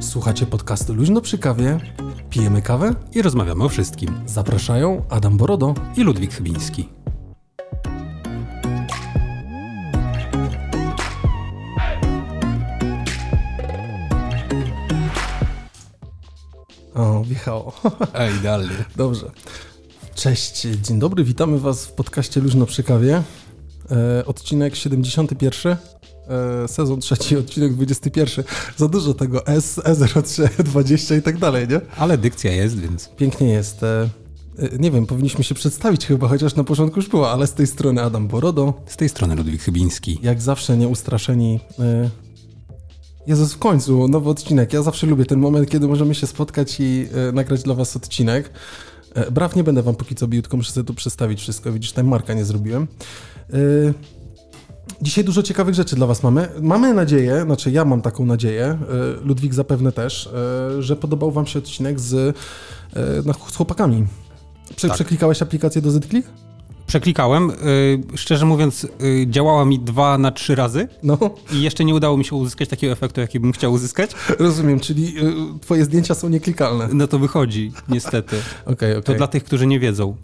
Słuchacie podcastu Luźno przy kawie pijemy kawę i rozmawiamy o wszystkim. Zapraszają Adam Borodo i Ludwik Chybiński. O, wjechało. Ej, idealnie. Dobrze. Cześć, dzień dobry, witamy Was w podcaście Luźno przy kawie. E, odcinek 71. E, sezon trzeci, odcinek 21. Za dużo tego S, E03, 20 i tak dalej, nie? Ale dykcja jest, więc. Pięknie jest. E, e, nie wiem, powinniśmy się przedstawić chyba, chociaż na początku już była, ale z tej strony Adam Borodo. Z tej strony Ludwik Chybiński. Jak zawsze nieustraszeni. E, Jezus, w końcu nowy odcinek. Ja zawsze lubię ten moment, kiedy możemy się spotkać i nagrać dla Was odcinek. Braw nie będę Wam póki co bił, tylko muszę sobie tu przedstawić wszystko. Widzisz, tam marka nie zrobiłem. Dzisiaj dużo ciekawych rzeczy dla Was mamy. Mamy nadzieję, znaczy ja mam taką nadzieję, e, Ludwik zapewne też, e, że podobał Wam się odcinek z, e, no, z chłopakami. Prze tak. Przeklikałeś aplikację do ZClick? Przeklikałem. Szczerze mówiąc, działała mi dwa na trzy razy. No. I jeszcze nie udało mi się uzyskać takiego efektu, jaki bym chciał uzyskać. Rozumiem, czyli twoje zdjęcia są nieklikalne. No to wychodzi, niestety. okay, okay. To dla tych, którzy nie wiedzą.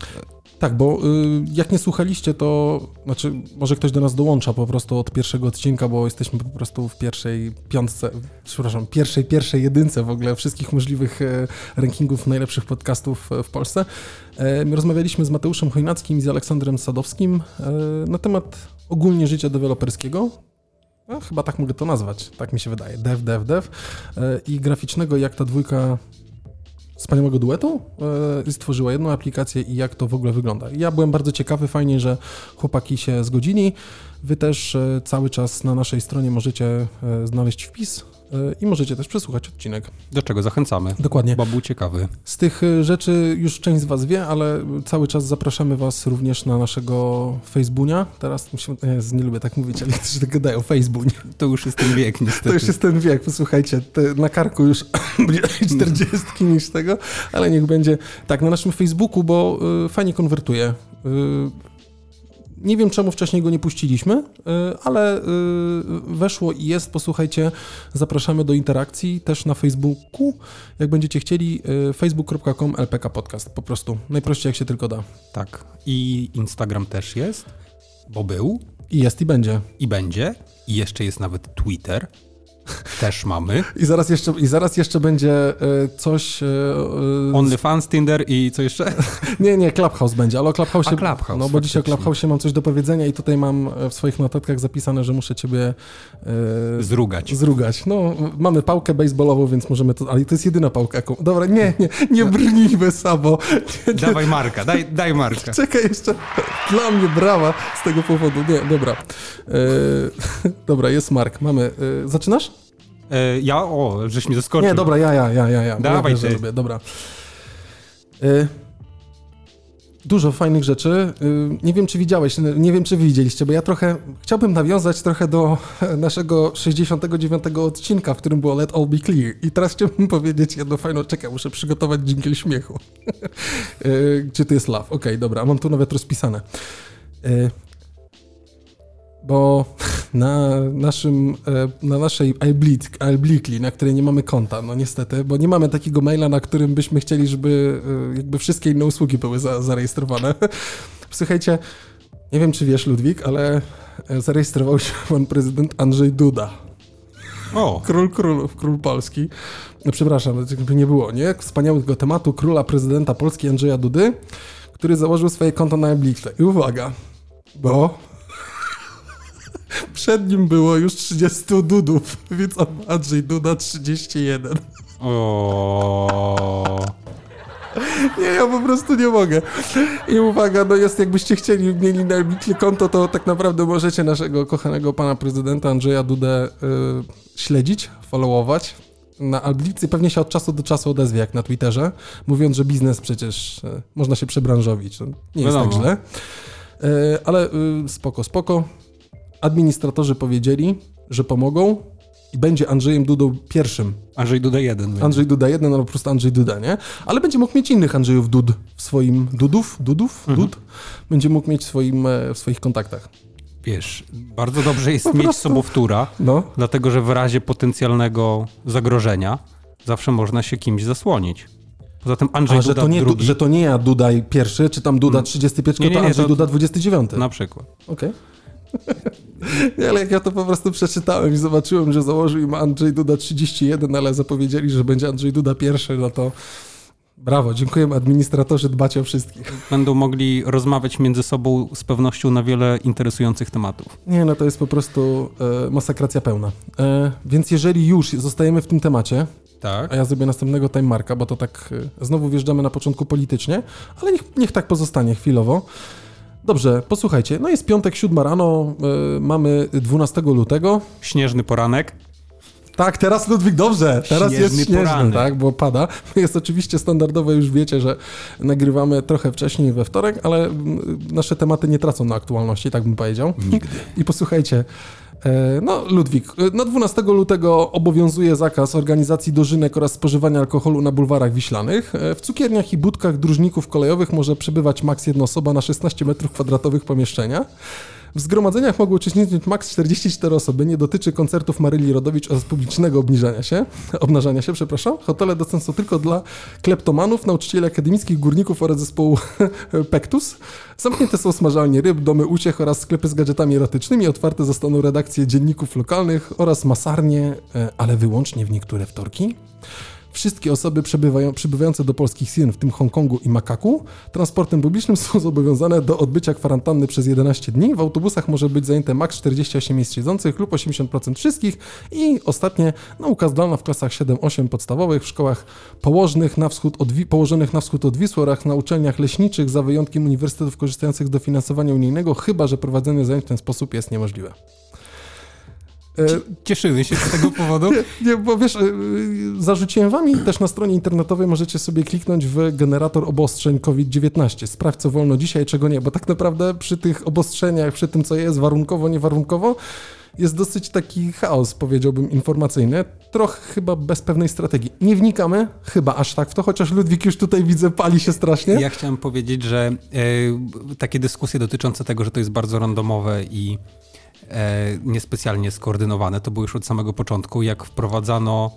Tak, bo y, jak nie słuchaliście, to znaczy może ktoś do nas dołącza po prostu od pierwszego odcinka, bo jesteśmy po prostu w pierwszej piątce, przepraszam, pierwszej, pierwszej jedynce w ogóle wszystkich możliwych e, rankingów najlepszych podcastów e, w Polsce. E, my rozmawialiśmy z Mateuszem Chojnackim i z Aleksandrem Sadowskim na temat ogólnie życia deweloperskiego, no, chyba tak mogę to nazwać, tak mi się wydaje. Dev, dev, dev. I graficznego, jak ta dwójka wspaniałego duetu i e, stworzyła jedną aplikację i jak to w ogóle wygląda. Ja byłem bardzo ciekawy, fajnie, że chłopaki się zgodzili. Wy też e, cały czas na naszej stronie możecie e, znaleźć wpis i możecie też przesłuchać odcinek. Do czego zachęcamy. Dokładnie. Bo był ciekawy. Z tych rzeczy już część z Was wie, ale cały czas zapraszamy Was również na naszego Facebooka. Teraz musimy, ja nie lubię tak mówić, ale też tak gadają, Facebook. To już jest ten wiek niestety. To już jest ten wiek, posłuchajcie, na karku już 40 niż tego, ale niech będzie tak na naszym Facebooku, bo y, fajnie konwertuje. Nie wiem, czemu wcześniej go nie puściliśmy, y, ale y, weszło i jest. Posłuchajcie, zapraszamy do interakcji też na Facebooku. Jak będziecie chcieli, y, facebook.com LPK Podcast. Po prostu. Najprościej jak się tylko da. Tak. I Instagram też jest, bo był. I jest i będzie. I będzie. I jeszcze jest nawet Twitter. Też mamy. I zaraz jeszcze, i zaraz jeszcze będzie e, coś... E, e, OnlyFans, Tinder i co jeszcze? nie, nie, Clubhouse będzie, ale o Clubhouse... A, Clubhouse, No bo dzisiaj o Clubhouse mam coś do powiedzenia i tutaj mam w swoich notatkach zapisane, że muszę ciebie... zrugać. Zrugać. No, mamy pałkę baseballową, więc możemy to... Ale to jest jedyna pałka, jaką... Dobra, nie, nie, nie no. brnijmy, Sabo. Nie, nie. Dawaj Marka, daj, daj Marka. Czekaj jeszcze. Dla mnie brawa z tego powodu. Nie, dobra. dobra, jest Mark. Mamy... zaczynasz? E, ja, o, żeś mi zaskoczył. Nie, dobra, ja, ja, ja, ja. ja. Dawaj ja Lubię, dobra. E, dużo fajnych rzeczy. E, nie wiem, czy widziałeś, nie wiem, czy widzieliście, bo ja trochę chciałbym nawiązać trochę do naszego 69 odcinka, w którym było Let All Be Clear. I teraz chciałbym powiedzieć jedno fajną, czekaj, muszę przygotować dżingiel śmiechu. Gdzie to jest love? Okej, okay, dobra, mam tu nawet rozpisane bo na naszym, e, na naszej iBleakly, na której nie mamy konta, no niestety, bo nie mamy takiego maila, na którym byśmy chcieli, żeby e, jakby wszystkie inne usługi były za, zarejestrowane. Słuchajcie, nie wiem, czy wiesz, Ludwik, ale e, zarejestrował się pan prezydent Andrzej Duda. O. Król królów, król Polski. No przepraszam, jakby nie było, nie? Wspaniałego tematu króla prezydenta Polski Andrzeja Dudy, który założył swoje konto na iBleakly. I uwaga, bo przed nim było już 30 dudów, więc on Andrzej Duda 31. O. Nie, ja po prostu nie mogę. I uwaga, no jest, jakbyście chcieli, mieli na Bitly konto, to tak naprawdę możecie naszego kochanego pana prezydenta Andrzeja Dudę y, śledzić, followować. Na Alblicy pewnie się od czasu do czasu odezwie, jak na Twitterze, mówiąc, że biznes przecież y, można się przebranżowić. Nie jest tak źle. Y, ale spoko, spoko administratorzy powiedzieli, że pomogą i będzie Andrzejem Dudą pierwszym. Andrzej Duda jeden. Andrzej Duda jeden, albo po prostu Andrzej Duda, nie? Ale będzie mógł mieć innych Andrzejów Dud w swoim... Dudów? Dudów? Mhm. Dud? Będzie mógł mieć w, swoim, e, w swoich kontaktach. Wiesz, bardzo dobrze jest po mieć prostu. sobowtóra, no. dlatego że w razie potencjalnego zagrożenia zawsze można się kimś zasłonić. Poza tym Andrzej A, Duda że to nie, drugi. Że to nie ja Dudaj pierwszy, czy tam Duda 35, mm. nie, nie, nie, to Andrzej to... Duda 29. Na przykład. Okej. Okay. Ale jak ja to po prostu przeczytałem i zobaczyłem, że założył im Andrzej Duda 31, ale zapowiedzieli, że będzie Andrzej Duda pierwszy, no to Brawo, dziękujemy administratorzy, dbacie o wszystkich. Będą mogli rozmawiać między sobą z pewnością na wiele interesujących tematów. Nie, no to jest po prostu e, masakracja pełna. E, więc jeżeli już zostajemy w tym temacie, tak. a ja zrobię następnego time marka, bo to tak e, znowu wjeżdżamy na początku politycznie, ale niech, niech tak pozostanie chwilowo. Dobrze, posłuchajcie, no jest piątek, siódma rano, e, mamy 12 lutego. Śnieżny poranek. Tak, teraz Ludwik, dobrze, teraz śnieżny jest śnieżny, tak, bo pada. Jest oczywiście standardowe, już wiecie, że nagrywamy trochę wcześniej we wtorek, ale mm, nasze tematy nie tracą na aktualności, tak bym powiedział. Nigdy. I posłuchajcie, no, Ludwik, e, no 12 lutego obowiązuje zakaz organizacji dożynek oraz spożywania alkoholu na bulwarach wiślanych. E, w cukierniach i budkach dróżników kolejowych może przebywać maks jedna osoba na 16 metrów kwadratowych pomieszczenia. W zgromadzeniach mogą uczestniczyć maks 44 osoby. Nie dotyczy koncertów Maryli Rodowicz oraz publicznego obniżania się, obnażania się, przepraszam. Hotele dostępne są tylko dla kleptomanów, nauczycieli akademickich, górników oraz zespołu Pektus. Zamknięte są smażalnie ryb, domy uciech oraz sklepy z gadżetami erotycznymi. Otwarte zostaną redakcje dzienników lokalnych oraz masarnie, e, ale wyłącznie w niektóre wtorki. Wszystkie osoby przybywające do polskich Chin, w tym Hongkongu i Makaku, transportem publicznym są zobowiązane do odbycia kwarantanny przez 11 dni. W autobusach może być zajęte maks 48 miejsc siedzących lub 80% wszystkich. I ostatnie, nauka zdalna w klasach 7-8 podstawowych, w szkołach położonych na wschód od, położonych na wschód od Wisły oraz na uczelniach leśniczych za wyjątkiem uniwersytetów korzystających z dofinansowania unijnego, chyba że prowadzenie zajęć w ten sposób jest niemożliwe. E, cieszymy się z tego powodu. Nie, bo wiesz, e, zarzuciłem wam i też na stronie internetowej możecie sobie kliknąć w generator obostrzeń COVID-19. Sprawdź, co wolno dzisiaj, czego nie, bo tak naprawdę przy tych obostrzeniach, przy tym, co jest warunkowo, niewarunkowo, jest dosyć taki chaos, powiedziałbym, informacyjny. Trochę chyba bez pewnej strategii. Nie wnikamy, chyba aż tak w to, chociaż Ludwik już tutaj widzę, pali się strasznie. Ja chciałem powiedzieć, że e, takie dyskusje dotyczące tego, że to jest bardzo randomowe i e, niespecjalnie skoordynowane. To było już od samego początku, jak wprowadzano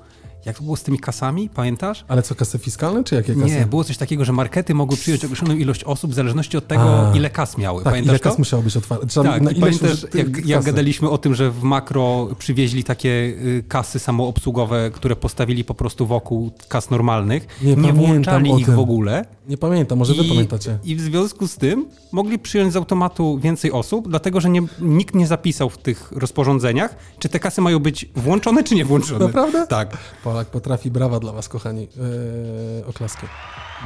jak to było z tymi kasami, pamiętasz? Ale co, kasy fiskalne, czy jakie kasy? Nie, było coś takiego, że markety mogły przyjąć określoną ilość osób w zależności od tego, A, ile kas miały. Tak, pamiętasz ile kas musiało być otwarte. Trzeba, tak, na ile pamiętasz, jak, jak, gadaliśmy o tym, że w makro przywieźli takie y, kasy samoobsługowe, które postawili po prostu wokół kas normalnych, nie, nie włączali ich w ogóle. Nie pamiętam, może wy pamiętacie. I w związku z tym mogli przyjąć z automatu więcej osób, dlatego że nie, nikt nie zapisał w tych rozporządzeniach, czy te kasy mają być włączone, czy nie włączone. Naprawdę? Tak. Polak potrafi, brawa dla was, kochani, yy, oklaskiem.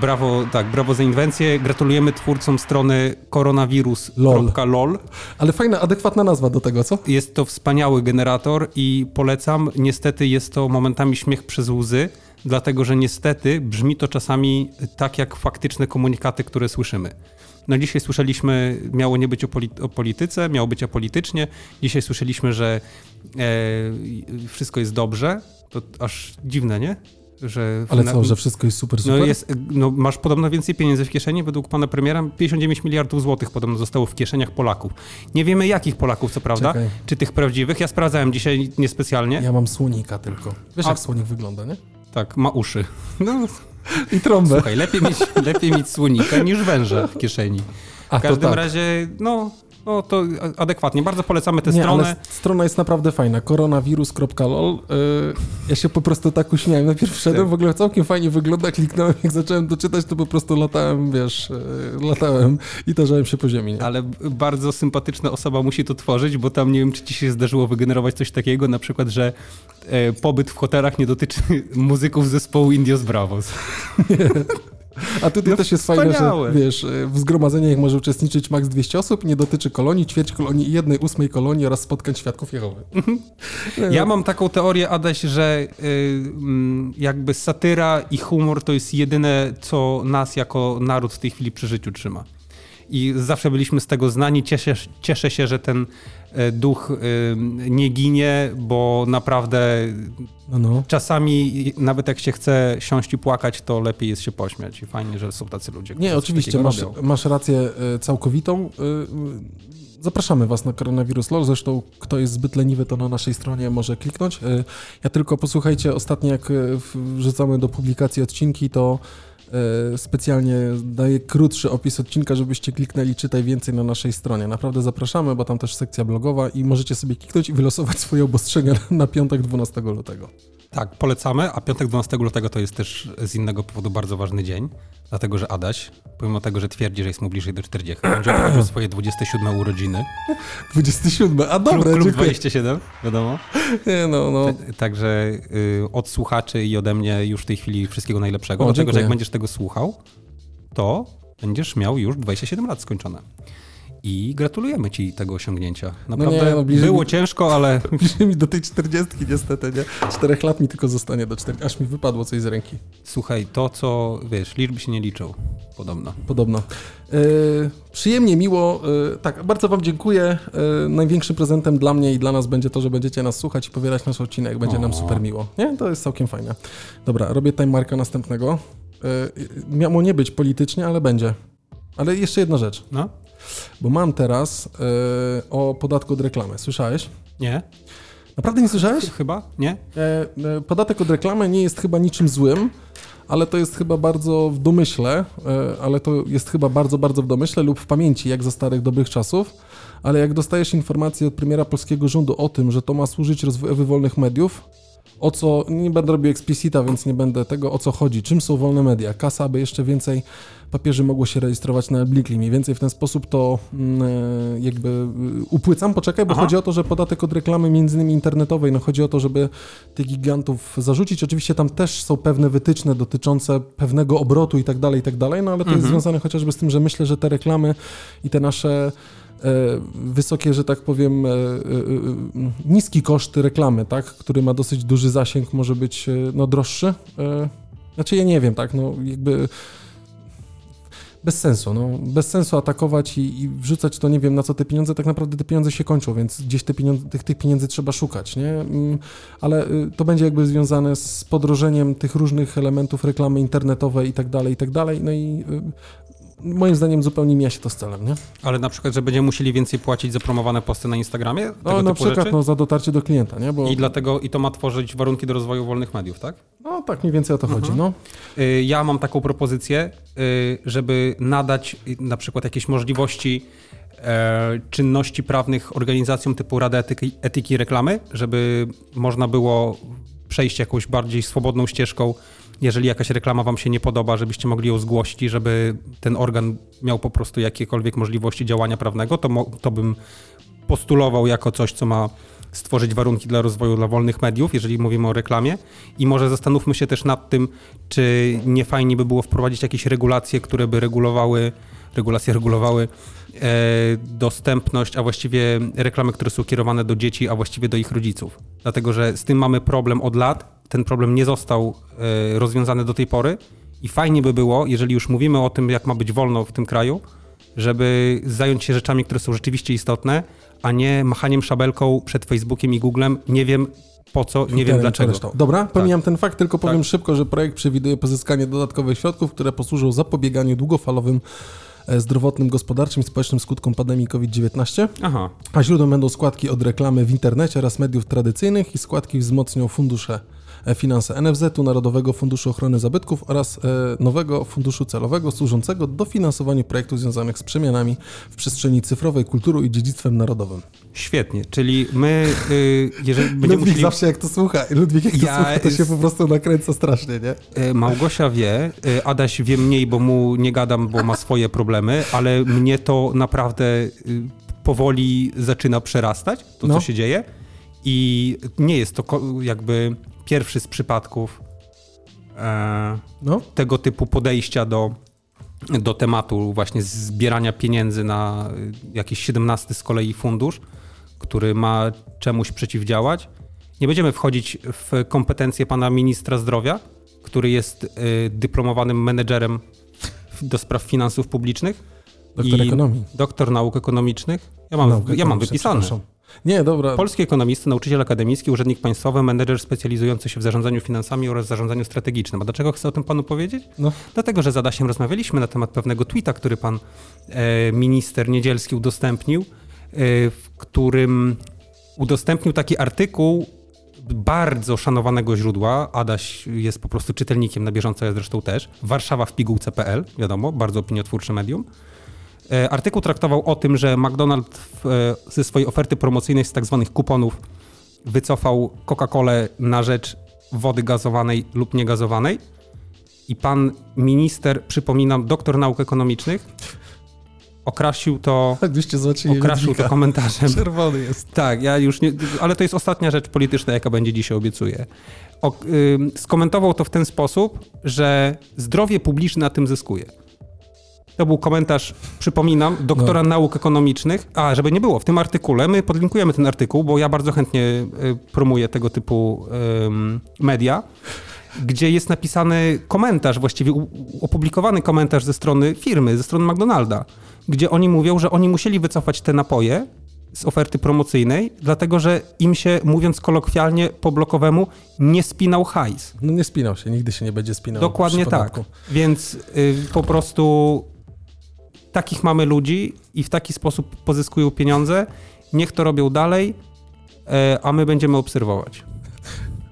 Brawo, tak, brawo za inwencję. Gratulujemy twórcom strony koronawirus.lol. Ale fajna, adekwatna nazwa do tego, co? Jest to wspaniały generator i polecam. Niestety jest to momentami śmiech przez łzy, dlatego że niestety brzmi to czasami tak jak faktyczne komunikaty, które słyszymy. No dzisiaj słyszeliśmy, miało nie być o, o polityce, miało być apolitycznie. Dzisiaj słyszeliśmy, że e, wszystko jest dobrze. To aż dziwne, nie? Że Ale co, że wszystko jest super, no super? No, jest, no masz podobno więcej pieniędzy w kieszeni. Według pana premiera 59 miliardów złotych podobno zostało w kieszeniach Polaków. Nie wiemy jakich Polaków, co prawda. Czekaj. Czy tych prawdziwych? Ja sprawdzałem dzisiaj niespecjalnie. Ja mam słonika tylko. Wiesz, A... jak słonik wygląda, nie? Tak, ma uszy. No. I trąbę. Słuchaj, lepiej mieć, lepiej mieć słonika niż węża w kieszeni. W każdym tak. razie, no, no to adekwatnie. Bardzo polecamy tę nie, stronę. Ale strona jest naprawdę fajna. koronawirus.lol. Yy, ja się po prostu tak uśmiałem. Najpierw wszedłem, tak. w ogóle całkiem fajnie wygląda, kliknąłem, jak zacząłem doczytać, to po prostu latałem, wiesz, yy, latałem i tarzałem się po ziemi. Nie? Ale bardzo sympatyczna osoba musi to tworzyć, bo tam nie wiem, czy ci się zdarzyło wygenerować coś takiego, na przykład, że e, pobyt w hotelach nie dotyczy muzyków zespołu Indios Bravos. Nie. A tutaj no też jest wspaniałe. fajne, że wiesz, w zgromadzeniach może uczestniczyć maks 200 osób, nie dotyczy kolonii, ćwierć kolonii i jednej ósmej kolonii oraz spotkań świadków Jehowy. Ja mam taką teorię, Adaś, że y, jakby satyra i humor to jest jedyne, co nas jako naród w tej chwili przy życiu trzyma. I zawsze byliśmy z tego znani. Cieszę, cieszę się, że ten e, duch e, nie ginie, bo naprawdę no, no. czasami nawet jak się chce siąść i płakać, to lepiej jest się pośmiać i fajnie, że są tacy ludzie. Nie, oczywiście, masz, masz rację e, całkowitą. Zapraszamy Was na Koronawirus LOL. Zresztą, kto jest zbyt leniwy, to na naszej stronie może kliknąć. Ja tylko posłuchajcie, ostatnio jak wrzucamy do publikacji odcinki, to specjalnie daję krótszy opis odcinka, żebyście kliknęli czytaj więcej na naszej stronie. Naprawdę zapraszamy, bo tam też sekcja blogowa i możecie sobie kliknąć i wylosować swoje obostrzenia na piątek 12 lutego. Tak, polecamy, a piątek 12 lutego to jest też z innego powodu bardzo ważny dzień, dlatego że Adaś, pomimo tego, że twierdzi, że jest mu bliżej do 40, będzie obchodził swoje 27 urodziny. 27, a dobra, klub, klub 27, wiadomo. Nie, no, no. Także y, od słuchaczy i ode mnie już w tej chwili wszystkiego najlepszego, o, dlatego dziękuję. że jak będziesz tego słuchał, to będziesz miał już 27 lat skończone. I gratulujemy Ci tego osiągnięcia. Naprawdę no nie, no było mi, ciężko, ale... Bliżej mi do tej 40 niestety, nie? Czterech lat mi tylko zostanie do 40, aż mi wypadło coś z ręki. Słuchaj, to co, wiesz, liczby się nie liczą, podobno. Podobno. Yy, przyjemnie, miło. Yy, tak, bardzo Wam dziękuję. Yy, największym prezentem dla mnie i dla nas będzie to, że będziecie nas słuchać i powielać nasz odcinek. Będzie o. nam super miło. Nie? To jest całkiem fajne. Dobra, robię time marka następnego. Miało nie być politycznie, ale będzie. Ale jeszcze jedna rzecz. No? Bo mam teraz e, o podatku od reklamy. Słyszałeś? Nie. Naprawdę nie słyszałeś? Chyba, nie. E, e, podatek od reklamy nie jest chyba niczym złym, ale to jest chyba bardzo w domyśle, ale to jest chyba bardzo, bardzo w domyśle lub w pamięci, jak za starych dobrych czasów. Ale jak dostajesz informację od premiera polskiego rządu o tym, że to ma służyć rozwojowi wolnych mediów, o co, nie będę robił explicita, więc nie będę tego, o co chodzi, czym są wolne media, kasa, aby jeszcze więcej papieży mogło się rejestrować na Blikli. Mniej więcej w ten sposób to mm, e, jakby e, upłycam, poczekaj, bo Aha. chodzi o to, że podatek od reklamy między innymi internetowej, no chodzi o to, żeby tych gigantów zarzucić. Oczywiście tam też są pewne wytyczne dotyczące pewnego obrotu i tak dalej, i tak dalej, no ale to mhm. jest związane chociażby z tym, że myślę, że te reklamy i te nasze wysokie, że tak powiem, niski koszt reklamy, tak, który ma dosyć duży zasięg, może być no, droższy. Znaczy ja nie wiem, tak, no jakby bez sensu. No, bez sensu atakować i, i, wrzucać to, nie wiem na co te pieniądze, tak naprawdę te pieniądze się kończą, więc gdzieś te pieniądze, tych, tych pieniędzy trzeba szukać, nie? Mm, ale y, to będzie jakby związane z podrożeniem tych różnych elementów reklamy internetowej i tak dalej, i tak dalej. No i y, moim zdaniem zupełnie mija się to z celem, nie? Ale na przykład, że będziemy musieli więcej płacić za promowane posty na Instagramie? No na przykład no, za dotarcie do klienta, nie? Bo... I dlatego i to ma tworzyć warunki do rozwoju wolnych mediów, tak? No tak mniej więcej o to chodzi, mhm. no. Y, ja mam taką propozycję, y, żeby nadać y, na przykład jakieś możliwości e, czynności prawnych organizacjom typu Rada Etyki, Etyki Reklamy, żeby można było przejść jakąś bardziej swobodną ścieżką jeżeli jakaś reklama wam się nie podoba, żebyście mogli ją zgłosić i żeby ten organ miał po prostu jakiekolwiek możliwości działania prawnego, to, to bym postulował jako coś, co ma stworzyć warunki dla rozwoju dla wolnych mediów, jeżeli mówimy o reklamie. I może zastanówmy się też nad tym, czy nie fajnie by było wprowadzić jakieś regulacje, które by regulowały, regulacje regulowały e, dostępność, a właściwie reklamy, które są kierowane do dzieci, a właściwie do ich rodziców. Dlatego, że z tym mamy problem od lat ten problem nie został e, rozwiązany do tej pory i fajnie by było, jeżeli już mówimy o tym, jak ma być wolno w tym kraju, żeby zająć się rzeczami, które są rzeczywiście istotne, a nie machaniem szabelką przed Facebookiem i Googlem. Nie wiem po co, nie wiem dlaczego. Dobra, tak. pomijam tak. ten fakt, tylko powiem tak. szybko, że projekt przewiduje pozyskanie dodatkowych środków, które posłużą zapobieganiu długofalowym zdrowotnym, gospodarczym i społecznym skutkom pandemii COVID-19. Aha. A źródłem będą składki od reklamy w internecie oraz mediów tradycyjnych i składki wzmocnią fundusze E, finanse NFZ-u, Narodowego Funduszu Ochrony Zabytków oraz e, nowego funduszu celowego służącego dofinansowaniu projektów związanych z przemianami w przestrzeni cyfrowej, kulturą i dziedzictwem narodowym. Świetnie, czyli my, y, jeżeli będziemy Ludwik musieli... zawsze jak to słucha, Ludwik jak to ja słucha, to się po prostu nakręca strasznie, nie? E, Małgosia wie, Adaś wie mniej, bo mu nie gadam, bo ma swoje problemy, ale mnie to naprawdę y, powoli zaczyna przerastać, to no. co się dzieje. I nie jest to jakby pierwszy z przypadków e, no. tego typu podejścia do, do tematu właśnie zbierania pieniędzy na jakiś 17 z kolei fundusz, który ma czemuś przeciwdziałać. Nie będziemy wchodzić w kompetencje pana ministra zdrowia, który jest y, dyplomowanym menedżerem do spraw finansów publicznych Doktor I ekonomii. Doktor nauk ekonomicznych. Ja mam, Nauk ja mam wypisane. Nie, dobra. Polski ekonomista, nauczyciel akademicki, urzędnik państwowy, menedżer specjalizujący się w zarządzaniu finansami oraz zarządzaniu strategicznym. A dlaczego chcę o tym panu powiedzieć? No. Dlatego, że z Adasiem rozmawialiśmy na temat pewnego tweeta, który pan e, minister Niedzielski udostępnił, e, w którym udostępnił taki artykuł bardzo szanowanego źródła. Adaś jest po prostu czytelnikiem na bieżąco, ja zresztą też. Warszawa w pigułce.pl, wiadomo, bardzo opiniotwórcze medium. E, Artykuł traktował o tym, że McDonald's e, ze swojej oferty promocyjnej z tak zwanych kuponów wycofał Coca-Colę na rzecz wody gazowanej lub niegazowanej. I pan minister, przypominam, doktor nauk ekonomicznych, okrasił to, okrasił to komentarzem. Czerwony jest. Tak, ja już nie, ale to jest ostatnia rzecz polityczna, jaka będzie dzisiaj, obiecuję. O, ym, skomentował to w ten sposób, że zdrowie publiczne na tym zyskuje. To był komentarz, przypominam, doktora No. nauk ekonomicznych. A, żeby nie było, w tym artykule, my podlinkujemy ten artykuł, bo ja bardzo chętnie y, promuję tego typu ym, media, gdzie jest napisany komentarz, właściwie opublikowany komentarz ze strony firmy, ze strony McDonalda, gdzie oni mówią, że oni musieli wycofać te napoje z oferty promocyjnej, dlatego że im się, mówiąc kolokwialnie, po blokowemu, nie spinał hajs. No nie spinał się, nigdy się nie będzie spinał. Dokładnie tak. Więc y, po prostu takich mamy ludzi i w taki sposób pozyskują pieniądze. Niech to robią dalej, e, a my będziemy obserwować.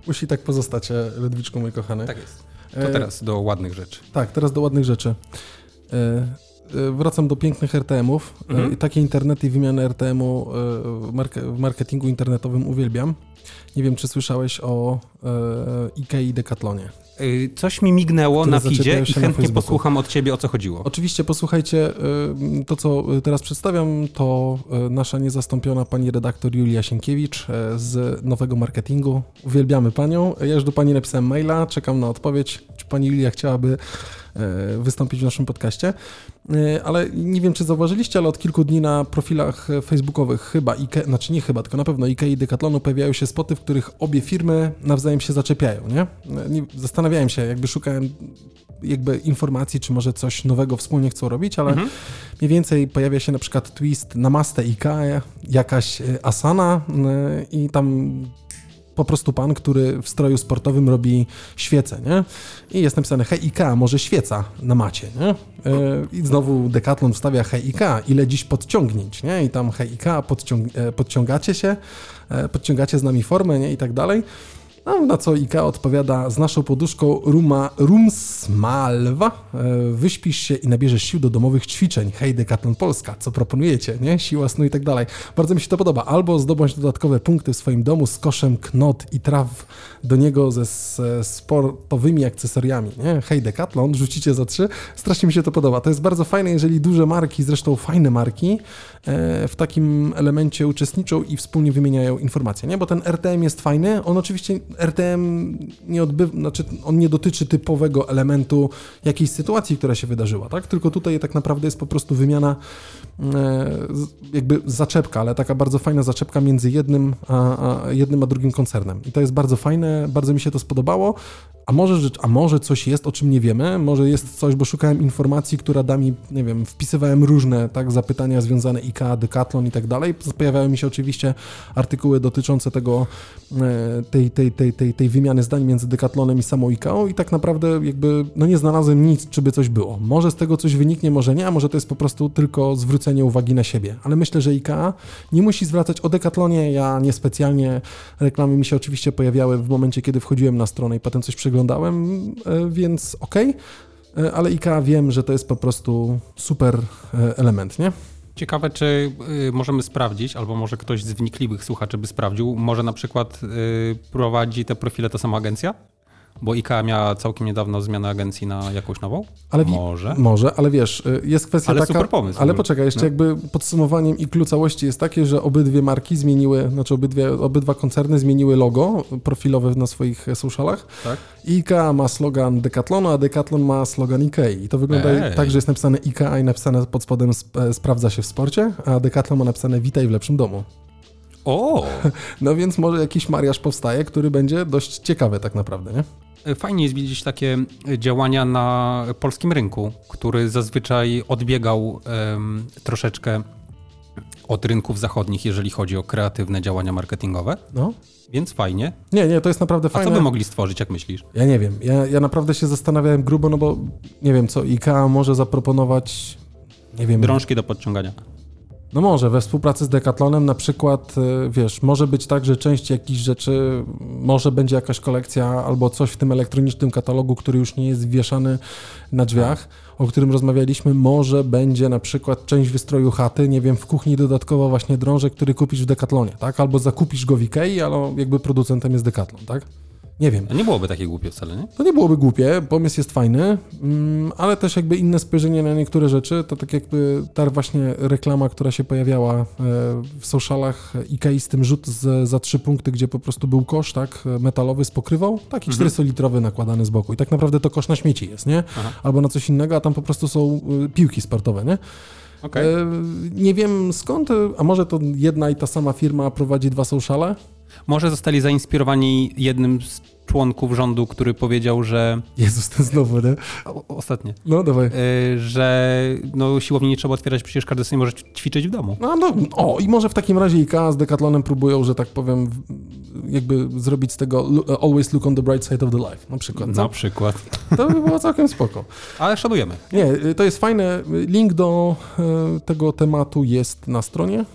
Musi tak pozostać, e, Ludwiczku mój kochany. Tak jest. To E, teraz do ładnych rzeczy. Tak, teraz do ładnych rzeczy. Wracam do pięknych RTM-ów. Mhm. Takie internety i wymianę RTM-u w marketingu internetowym uwielbiam. Nie wiem, czy słyszałeś o e, IKEA i Decathlonie. Y, Coś mi mignęło na feedzie i na chętnie posłucham od ciebie, o co chodziło. Oczywiście, posłuchajcie, y, to co teraz przedstawiam, to y, nasza niezastąpiona pani redaktor Julia Sienkiewicz y, z Nowego Marketingu. Uwielbiamy panią. Ja już do pani napisałem maila, czekam na odpowiedź, czy pani Julia chciałaby y, wystąpić w naszym podcaście. Y, Ale nie wiem, czy zauważyliście, ale od kilku dni na profilach e, facebookowych chyba Ikea, znaczy nie chyba, tylko na pewno Ikea i Decathlonu pojawiają się spoty, w których obie firmy nawzajem się zaczepiają, nie? nie zastanawiałem się, jakby szukałem jakby informacji, czy może coś nowego wspólnie chcą robić, ale Mhm. mniej więcej pojawia się na przykład twist Namaste IKEA, jakaś e, Asana e, i tam po prostu pan, który w stroju sportowym robi świecę, nie? I jest napisane IKEA, może świeca na macie, nie? E, I znowu Decathlon wstawia IKEA, ile dziś podciągnięć, nie? I tam IKEA, podciąg e, podciągacie się, e, podciągacie z nami formę, nie? I tak dalej. No, na co IKEA odpowiada, z naszą poduszką Ruma, Rumsmalwa e, wyśpisz się i nabierzesz sił do domowych ćwiczeń. Hej, Decathlon Polska, co proponujecie, nie? Siła snu i tak dalej. Bardzo mi się to podoba. Albo zdobądź dodatkowe punkty w swoim domu z koszem knot i traw do niego ze sportowymi akcesoriami, nie? Hej, Decathlon, rzucicie za trzy. Strasznie mi się to podoba. To jest bardzo fajne, jeżeli duże marki, zresztą fajne marki, e, w takim elemencie uczestniczą i wspólnie wymieniają informacje, nie? Bo ten RTM jest fajny, on oczywiście RTM nie odbywa, znaczy on nie dotyczy typowego elementu jakiejś sytuacji, która się wydarzyła, tak? Tylko tutaj tak naprawdę jest po prostu wymiana e, jakby zaczepka, ale taka bardzo fajna zaczepka między jednym a, a jednym a drugim koncernem. I to jest bardzo fajne, bardzo mi się to spodobało. A może, a może coś jest, o czym nie wiemy, może jest coś, bo szukałem informacji, która da mi, nie wiem, wpisywałem różne tak, zapytania związane IKEA, Decathlon i tak dalej. Pojawiały mi się oczywiście artykuły dotyczące tego, e, tej, tej, tej, tej, tej wymiany zdań między Decathlonem i samą IKEA i tak naprawdę jakby, no nie znalazłem nic, czy by coś było. Może z tego coś wyniknie, może nie, a może to jest po prostu tylko zwrócenie uwagi na siebie. Ale myślę, że IKEA nie musi zwracać o Decathlonie, ja niespecjalnie, reklamy mi się oczywiście pojawiały w momencie, kiedy wchodziłem na stronę i potem coś przeglądałem, e, więc okej. E, Ale IKEA wiem, że to jest po prostu super e, element, nie? Ciekawe, czy y, możemy sprawdzić, albo może ktoś z wnikliwych słuchaczy by sprawdził, może na przykład y, prowadzi te profile ta sama agencja? Bo IKEA miała całkiem niedawno zmianę agencji na jakąś nową? Ale Może. Może, ale wiesz, y, jest kwestia Ale taka... super pomysł Ale poczekaj, jeszcze No. jakby podsumowaniem i clue całości jest takie, że obydwie marki zmieniły, znaczy obydwie, obydwa koncerny zmieniły logo profilowe na swoich socialach. Tak? IKEA ma slogan Decathlonu, a Decathlon ma slogan Ikei. I to wygląda Ej. tak, że jest napisane IKEA i napisane pod spodem sp- e, sprawdza się w sporcie, a Decathlon ma napisane witaj w lepszym domu. O! No więc może jakiś mariaż powstaje, który będzie dość ciekawy tak naprawdę, nie? Fajnie jest widzieć takie działania na polskim rynku, który zazwyczaj odbiegał em, troszeczkę od rynków zachodnich, jeżeli chodzi o kreatywne działania marketingowe. No. Więc fajnie. Nie, nie, to jest naprawdę A fajne. co by mogli stworzyć, jak myślisz? Ja nie wiem. Ja, ja naprawdę się zastanawiałem grubo, no bo nie wiem, co IKEA może zaproponować, nie wiem. Drążki do podciągania. No może, we współpracy z Decathlonem na przykład, y, wiesz, może być tak, że część jakichś rzeczy, może będzie jakaś kolekcja albo coś w tym elektronicznym katalogu, który już nie jest wieszany na drzwiach, o którym rozmawialiśmy, może będzie na przykład część wystroju chaty, nie wiem, w kuchni dodatkowo właśnie drążek, który kupisz w Decathlonie, tak? Albo zakupisz go w Ikei, ale jakby producentem jest Decathlon, tak? Nie wiem. A nie byłoby takie głupie wcale, nie? To nie byłoby głupie, pomysł jest fajny, mm, ale też jakby inne spojrzenie na niektóre rzeczy, to tak jakby ta właśnie reklama, która się pojawiała e, w socialach Ikei z tym rzut z, za trzy punkty, gdzie po prostu był kosz, tak, metalowy z pokrywą, taki 400-litrowy nakładany z boku i tak naprawdę to kosz na śmieci jest, nie? Aha. Albo na coś innego, a tam po prostu są y, piłki sportowe, nie? E, nie wiem skąd, a może to jedna i ta sama firma prowadzi dwa sociale? Może zostali zainspirowani jednym z członków rządu, który powiedział, że Jezus, ten znowu, nie? ostatnie, No dawaj. y, że no, siłowni nie trzeba otwierać, przecież każdy sobie może ćwiczyć w domu. No, no, o, i może w takim razie IKEA z Decathlonem próbują, że tak powiem, jakby zrobić z tego lu- always look on the bright side of the life, na przykład. Na Co? przykład. To by było całkiem spoko. Ale szanujemy. Nie, y, to jest fajne. Link do e, tego tematu jest na stronie, e,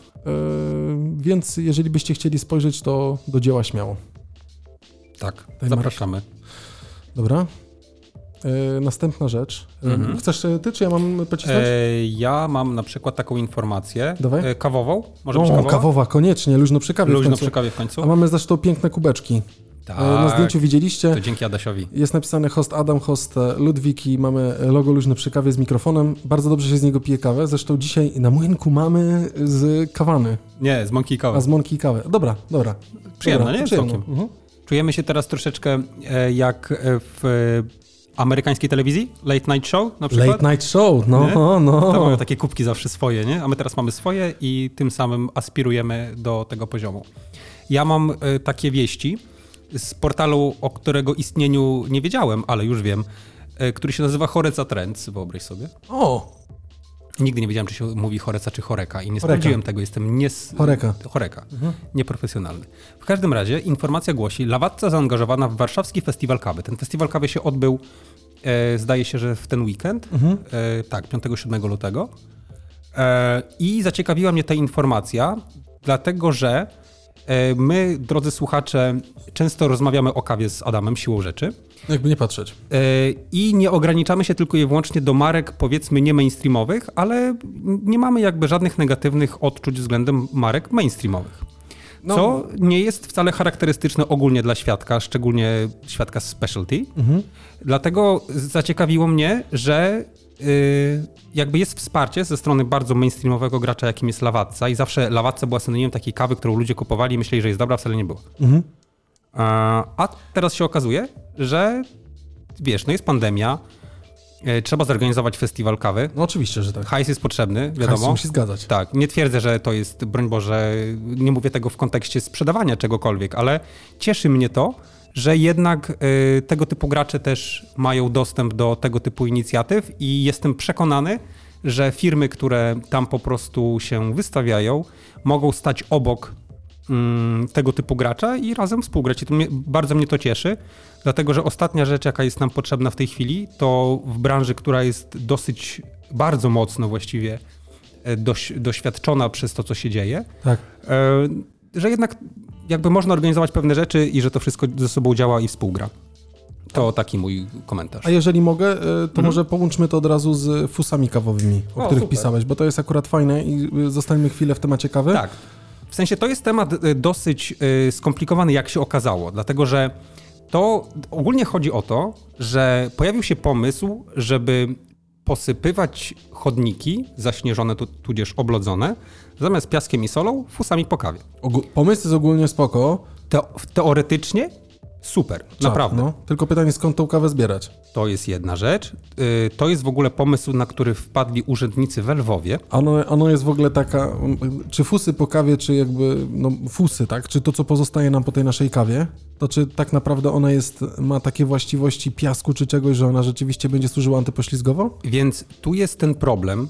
więc jeżeli byście chcieli spojrzeć, to do dzieła śmiało. Tak, Daj zapraszamy. Dobra? E, następna rzecz. E, Mhm. Chcesz ty, czy ja mam pocisnąć? E, ja mam na przykład taką informację Dawaj. e, kawową. Może być o, kawowa? kawowa, koniecznie, luźno przy kawie w Luźno końcu. przy kawie w końcu. A mamy zresztą piękne kubeczki. Tak, E, Na zdjęciu widzieliście. to dzięki Adasiowi. Jest napisane host Adam, host e, Ludwik i mamy logo luźne przy kawie z mikrofonem. Bardzo dobrze się z niego pije kawę. Zresztą dzisiaj na młynku mamy z kawany, Nie, z Monkey a Kawa. z mąki kawę. Dobra, dobra. Przyjemne, dobra, nie? Przyjemne. Całkiem. Mhm. Czujemy się teraz troszeczkę e, jak w amerykańskiej telewizji, Late Night Show na przykład. Late night show, no, Nie? no. To mają takie kubki zawsze swoje, nie? A my teraz mamy swoje i tym samym aspirujemy do tego poziomu. Ja mam takie wieści z portalu, o którego istnieniu nie wiedziałem, ale już wiem, e, który się nazywa Horeca Trends, wyobraź sobie. O, Nigdy nie wiedziałem, czy się mówi Horeca czy Choreka i nie Choreka. sprawdziłem tego, jestem nies... Choreka. Choreka. Nieprofesjonalny. W każdym razie informacja głosi, Lawatca zaangażowana w warszawski festiwal kawy. Ten festiwal kawy się odbył, e, zdaje się, że w ten weekend, e, tak, 5-7 lutego. E, I zaciekawiła mnie ta informacja, dlatego że my, drodzy słuchacze, często rozmawiamy o kawie z Adamem siłą rzeczy. jakby nie patrzeć. E, I nie ograniczamy się tylko i wyłącznie do marek, powiedzmy, nie mainstreamowych, ale nie mamy jakby żadnych negatywnych odczuć względem marek mainstreamowych. No. Co nie jest wcale charakterystyczne ogólnie dla świadka, szczególnie świadka specialty. Mhm. Dlatego zaciekawiło mnie, że jakby jest wsparcie ze strony bardzo mainstreamowego gracza, jakim jest Lawatca i zawsze Lawatca była synonimem takiej kawy, którą ludzie kupowali i myśleli, że jest dobra, wcale nie była. Mhm. A, teraz się okazuje, że wiesz, no jest pandemia, e, trzeba zorganizować festiwal kawy. No oczywiście, że tak. Hajs jest potrzebny, Hajs wiadomo. musi zgadzać. Tak, nie twierdzę, że to jest, broń Boże, nie mówię tego w kontekście sprzedawania czegokolwiek, ale cieszy mnie to, że jednak y, tego typu gracze też mają dostęp do tego typu inicjatyw i jestem przekonany, że firmy, które tam po prostu się wystawiają, mogą stać obok mm, tego typu gracza i razem współgrać. I to mnie, bardzo mnie to cieszy, dlatego że ostatnia rzecz, jaka jest nam potrzebna w tej chwili, to w branży, która jest dosyć, bardzo mocno właściwie e, doś, doświadczona przez to, co się dzieje, Tak. e, że jednak jakby można organizować pewne rzeczy i że to wszystko ze sobą działa i współgra. To taki mój komentarz. A jeżeli mogę, e, to może połączmy to od razu z fusami kawowymi, o, O, których super. pisałeś, bo to jest akurat fajne i y, zostańmy chwilę w temacie kawy. Tak. W sensie to jest temat y, dosyć skomplikowany, jak się okazało, dlatego że to ogólnie chodzi o to, że pojawił się pomysł, żeby posypywać chodniki zaśnieżone tu, tudzież oblodzone zamiast piaskiem i solą fusami po kawie. Ogó- pomysł jest ogólnie spoko. Teo- teoretycznie Super, Czad, naprawdę. No. Tylko pytanie, skąd tą kawę zbierać? To jest jedna rzecz. Y, To jest w ogóle pomysł, na który wpadli urzędnicy w Lwowie. Ono, ono jest w ogóle taka, czy fusy po kawie, czy jakby, no fusy, tak? Czy to, co pozostaje nam po tej naszej kawie, to czy tak naprawdę ona jest, ma takie właściwości piasku czy czegoś, że ona rzeczywiście będzie służyła antypoślizgowo? Więc tu jest ten problem.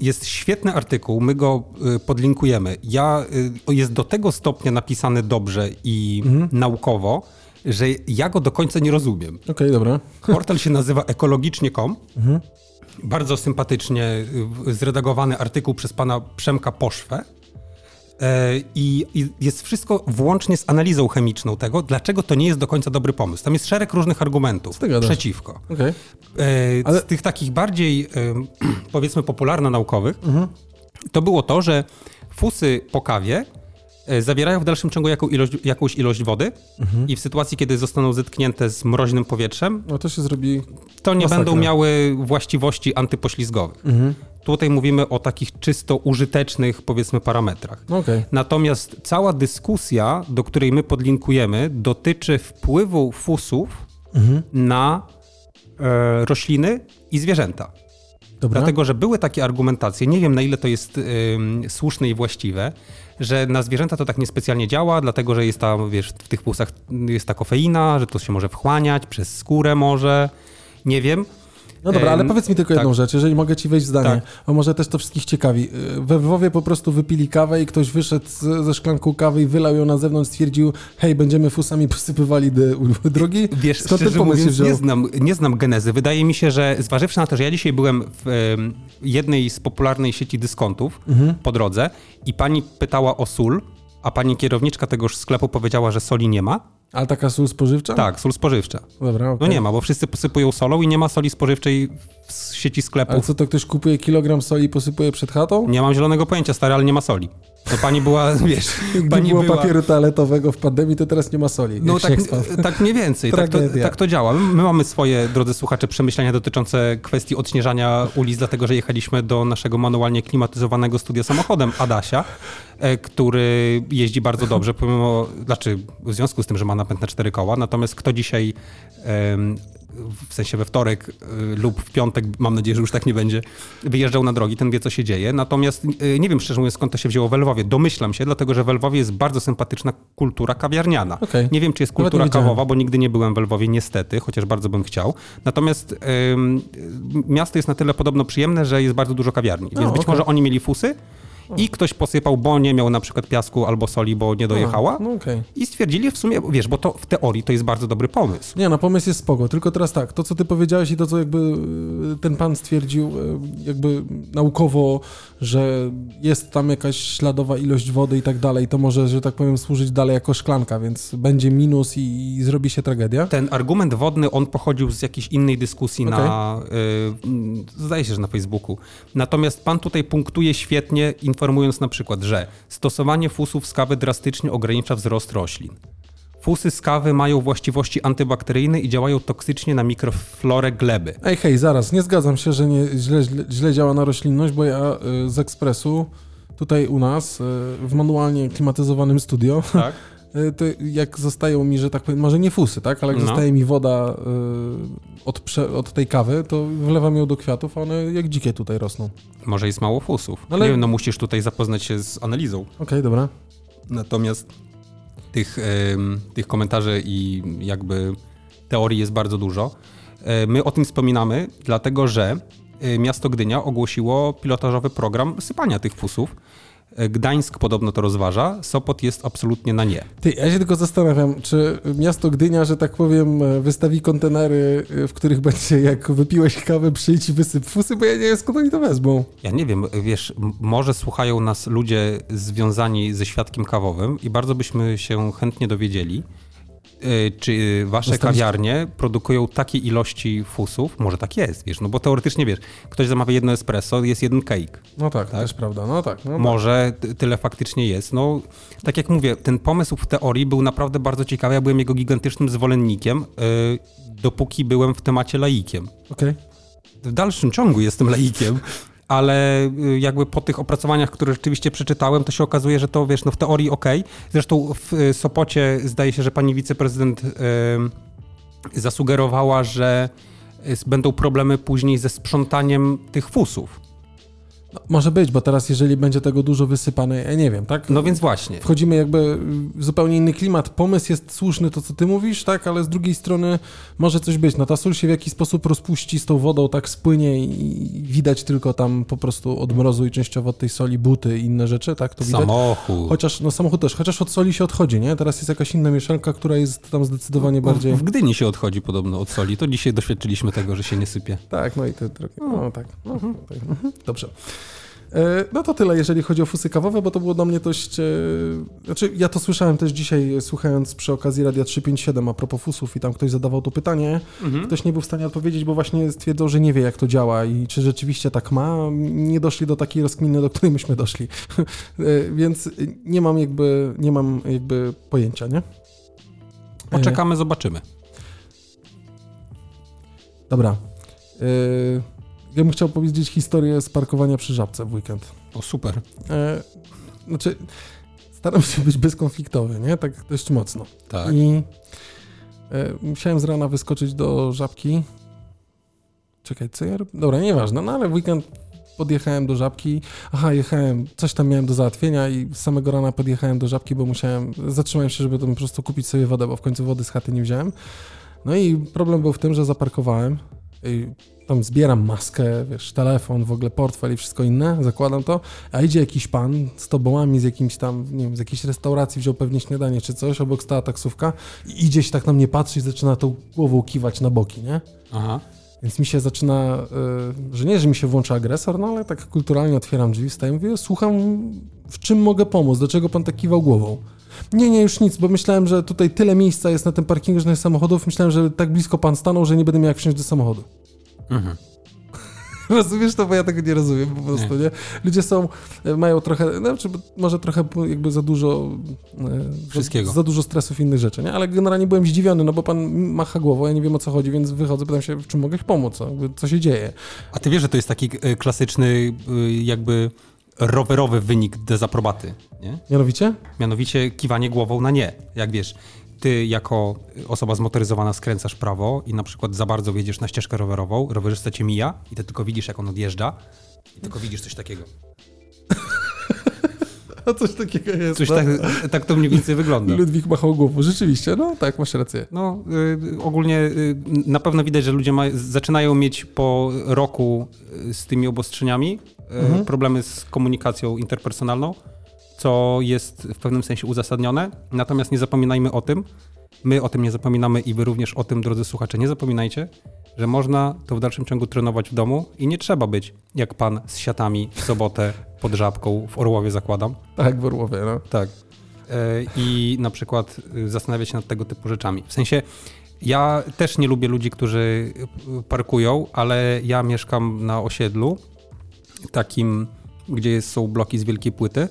Jest świetny artykuł, my go y, podlinkujemy. Ja, y, jest do tego stopnia napisany dobrze i naukowo, że ja go do końca nie rozumiem. Okej, dobra. Portal się nazywa ekologicznie.com. Bardzo sympatycznie y, zredagowany artykuł przez pana Przemka Poszwę. E, I, I jest wszystko włącznie z analizą chemiczną tego, dlaczego to nie jest do końca dobry pomysł. Tam jest szereg różnych argumentów przeciwko. Okej. E, Ale- Z tych takich bardziej, powiedzmy, popularno-naukowych, to było to, że fusy po kawie zawierają w dalszym ciągu jaką ilość, jakąś ilość wody i w sytuacji, kiedy zostaną zetknięte z mroźnym powietrzem, No to się zrobi... to nie Masakra. będą miały właściwości antypoślizgowych. Tutaj mówimy o takich czysto użytecznych, powiedzmy, parametrach. No okej. Natomiast cała dyskusja, do której my podlinkujemy, dotyczy wpływu fusów na e, rośliny i zwierzęta. Dobra. Dlatego, że były takie argumentacje, nie wiem na ile to jest ym, słuszne i właściwe, że na zwierzęta to tak niespecjalnie działa, dlatego że jest tam, wiesz, w tych pulsach jest ta kofeina, że to się może wchłaniać przez skórę może, nie wiem. No dobra, ale powiedz mi tylko jedną tak. rzecz, jeżeli mogę ci wejść w zdanie, Tak. bo może też to wszystkich ciekawi. We Lwowie po prostu wypili kawę i ktoś wyszedł ze szklanką kawy i wylał ją na zewnątrz, stwierdził, hej, będziemy fusami posypywali drogi. Wiesz, Skąd ten szczerze się mówiąc, nie znam, nie znam genezy. Wydaje mi się, że zważywszy na to, że ja dzisiaj byłem w em, jednej z popularnej sieci dyskontów Mhm. po drodze i pani pytała o sól, a pani kierowniczka tegoż sklepu powiedziała, że soli nie ma. Ale taka sól spożywcza? Tak, sól spożywcza. Dobra, No okej. nie ma, bo wszyscy posypują solą i nie ma soli spożywczej w sieci sklepów. co, to ktoś kupuje kilogram soli i posypuje przed chatą? Nie mam zielonego pojęcia, stary, ale nie ma soli. No pani była, wiesz, Gdy pani było była... papieru toaletowego w pandemii, to teraz nie ma soli. No tak, tak mniej więcej, tak to, tak to działa. My mamy swoje, drodzy słuchacze, przemyślenia dotyczące kwestii odśnieżania ulic, dlatego że jechaliśmy do naszego manualnie klimatyzowanego studia samochodem Adasia, e, który jeździ bardzo dobrze, pomimo, znaczy w związku z tym, że ma napęd na cztery koła, natomiast kto dzisiaj, w sensie we wtorek y, lub w piątek, mam nadzieję, że już tak nie będzie, wyjeżdżał na drogi, ten wie, co się dzieje. Natomiast y, nie wiem, szczerze mówiąc, skąd to się wzięło w Lwowie. Domyślam się, dlatego że w Lwowie jest bardzo sympatyczna kultura kawiarniana. Okej. Nie wiem, czy jest kultura kawowa, bo nigdy nie byłem w Lwowie, niestety, chociaż bardzo bym chciał. Natomiast miasto jest na tyle podobno przyjemne, że jest bardzo dużo kawiarni. Więc być okej. może oni mieli fusy i ktoś posypał, bo nie miał na przykład piasku albo soli, bo nie dojechała. No okej. I stwierdzili w sumie, wiesz, bo to w teorii to jest bardzo dobry pomysł. Nie, no pomysł jest spoko, tylko teraz tak, to co ty powiedziałeś i to co jakby y, ten pan stwierdził y, jakby naukowo, że jest tam jakaś śladowa ilość wody i tak dalej, to może, że tak powiem, służyć dalej jako szklanka, więc będzie minus i, i zrobi się tragedia. Ten argument wodny, on pochodził z jakiejś innej dyskusji Okej. na, y, zdaje się, że na Facebooku. Natomiast pan tutaj punktuje świetnie, informując na przykład, że stosowanie fusów z kawy drastycznie ogranicza wzrost roślin. Fusy z kawy mają właściwości antybakteryjne i działają toksycznie na mikroflorę gleby. Ej, hej, zaraz, nie zgadzam się, że nie, źle, źle, źle działa na roślinność, bo ja y, z ekspresu tutaj u nas y, w manualnie klimatyzowanym studio Tak? Y, to jak zostają mi, że tak powiem, może nie fusy, tak, ale jak No. zostaje mi woda y, od, prze, od tej kawy, to wlewam ją do kwiatów, a one jak dzikie tutaj rosną. Okej, Może jest mało fusów. Ale- Nie wiem, no musisz tutaj zapoznać się z analizą. dobra. Natomiast tych, em, tych komentarzy i jakby teorii jest bardzo dużo. E, My o tym wspominamy, dlatego że e, miasto Gdynia ogłosiło pilotażowy program sypania tych fusów. Gdańsk podobno to rozważa, Sopot jest absolutnie na nie. Ty, ja się tylko zastanawiam, czy miasto Gdynia, że tak powiem, wystawi kontenery, y, w których będzie, jak wypiłeś kawę, przyjdź i wysyp fusy, bo ja nie wiem, skąd oni to wezmą. Ja nie wiem, wiesz, może słuchają nas ludzie związani ze świadkiem kawowym i bardzo byśmy się chętnie dowiedzieli, czy wasze kawiarnie produkują takie ilości fusów? Może tak jest, wiesz, no bo teoretycznie, wiesz, ktoś zamawia jedno espresso, jest jeden cake. No tak, to też prawda, no tak. No Może ty- tyle faktycznie jest. No, tak jak mówię, ten pomysł w teorii był naprawdę bardzo ciekawy. Ja byłem jego gigantycznym zwolennikiem, yy, dopóki byłem w temacie laikiem. Okej. W dalszym ciągu jestem laikiem, ale y, jakby po tych opracowaniach, które rzeczywiście przeczytałem, to się okazuje, że to wiesz, no w teorii ok. Zresztą w y, Sopocie zdaje się, że pani wiceprezydent y, zasugerowała, że y, będą problemy później ze sprzątaniem tych fusów. No, może być, bo teraz jeżeli będzie tego dużo wysypane, ja nie wiem, tak? No więc właśnie. Wchodzimy jakby w zupełnie inny klimat. Pomysł jest słuszny, to co ty mówisz, tak? Ale z drugiej strony może coś być. No ta sól się w jakiś sposób rozpuści z tą wodą, tak spłynie i widać tylko tam po prostu od mrozu i częściowo od tej soli buty i inne rzeczy, tak? To widać. Samochód. Chociaż, no samochód też, chociaż od soli się odchodzi, nie? Teraz jest jakaś inna mieszanka, która jest tam zdecydowanie bardziej... W, w Gdyni się odchodzi podobno od soli. To dzisiaj doświadczyliśmy tego, że się nie sypie. Tak, no i te drogi. No tak. No, tak. Mhm. Dobrze. E, No to tyle, jeżeli chodzi o fusy kawowe, bo to było dla mnie dość... e, Znaczy, ja to słyszałem też dzisiaj, e, słuchając przy okazji Radia 357 a propos fusów i tam ktoś zadawał to pytanie. Mhm. Ktoś nie był w stanie odpowiedzieć, bo właśnie stwierdzał, że nie wie, jak to działa i czy rzeczywiście tak ma. Nie doszli do takiej rozkminy, do której myśmy doszli. Więc nie mam jakby, nie mam jakby pojęcia, nie? Poczekamy, zobaczymy. Dobra. E, Ja bym chciał powiedzieć historię z parkowania przy Żabce w weekend. O, super. E, znaczy, staram się być bezkonfliktowy, nie? Tak dość mocno. Tak. I e, musiałem z rana wyskoczyć do Żabki. Czekaj, co ja robię? Dobra, nieważne, no ale w weekend podjechałem do Żabki. Aha, jechałem, coś tam miałem do załatwienia i z samego rana podjechałem do Żabki, bo musiałem, zatrzymałem się, żeby tam po prostu kupić sobie wodę, bo w końcu wody z chaty nie wziąłem. No i problem był w tym, że zaparkowałem. Tam zbieram maskę, wiesz, telefon, w ogóle portfel i wszystko inne, zakładam to, a idzie jakiś pan z tobołami z jakimś tam, nie wiem, z jakiejś restauracji, wziął pewnie śniadanie czy coś, obok stała taksówka i idzie się tak na mnie patrzy i zaczyna tą głową kiwać na boki, nie? Aha. Więc mi się zaczyna, y, że nie, że mi się włącza agresor, no ale tak kulturalnie otwieram drzwi, wstaję i mówię, słucham, w czym mogę pomóc, do czego pan tak kiwał głową? Nie, nie, już nic, bo myślałem, że tutaj tyle miejsca jest na tym parkingu, że nie samochodów, myślałem, że tak blisko pan stanął, że nie będę miał jak wsiąść do samochodu. Mhm. Rozumiesz to, bo ja tego nie rozumiem po prostu, nie? Ludzie są, e, mają trochę, znaczy może trochę jakby za dużo... e, Wszystkiego. Za, za dużo stresów i innych rzeczy, nie? Ale generalnie byłem zdziwiony, no bo pan macha głową, ja nie wiem o co chodzi, więc wychodzę, pytam się, w czym mogę pomóc, no? Co się dzieje. A ty wiesz, że to jest taki e, klasyczny jakby rowerowy wynik dezaprobaty, nie? Mianowicie? Mianowicie kiwanie głową na nie. Jak wiesz, ty jako osoba zmotoryzowana skręcasz prawo i na przykład za bardzo wjedziesz na ścieżkę rowerową, rowerzysta cię mija i ty tylko widzisz, jak on odjeżdża i tylko widzisz coś takiego. A coś takiego jest. Coś no. tak, tak to mniej więcej wygląda. Ludwik machał głową, rzeczywiście, no tak, masz rację. No, y, ogólnie y, na pewno widać, że ludzie ma, zaczynają mieć po roku y, z tymi obostrzeniami y, Mhm. problemy z komunikacją interpersonalną, co jest w pewnym sensie uzasadnione. Natomiast nie zapominajmy o tym, my o tym nie zapominamy i wy również o tym, drodzy słuchacze, nie zapominajcie, że można to w dalszym ciągu trenować w domu i nie trzeba być jak pan z siatami w sobotę pod żabką w Orłowie zakładam. Tak, w Orłowie, no. Tak. E, I na przykład y, zastanawiać się nad tego typu rzeczami. W sensie, ja też nie lubię ludzi, którzy y, parkują, ale ja mieszkam na osiedlu takim, gdzie są bloki z wielkiej płyty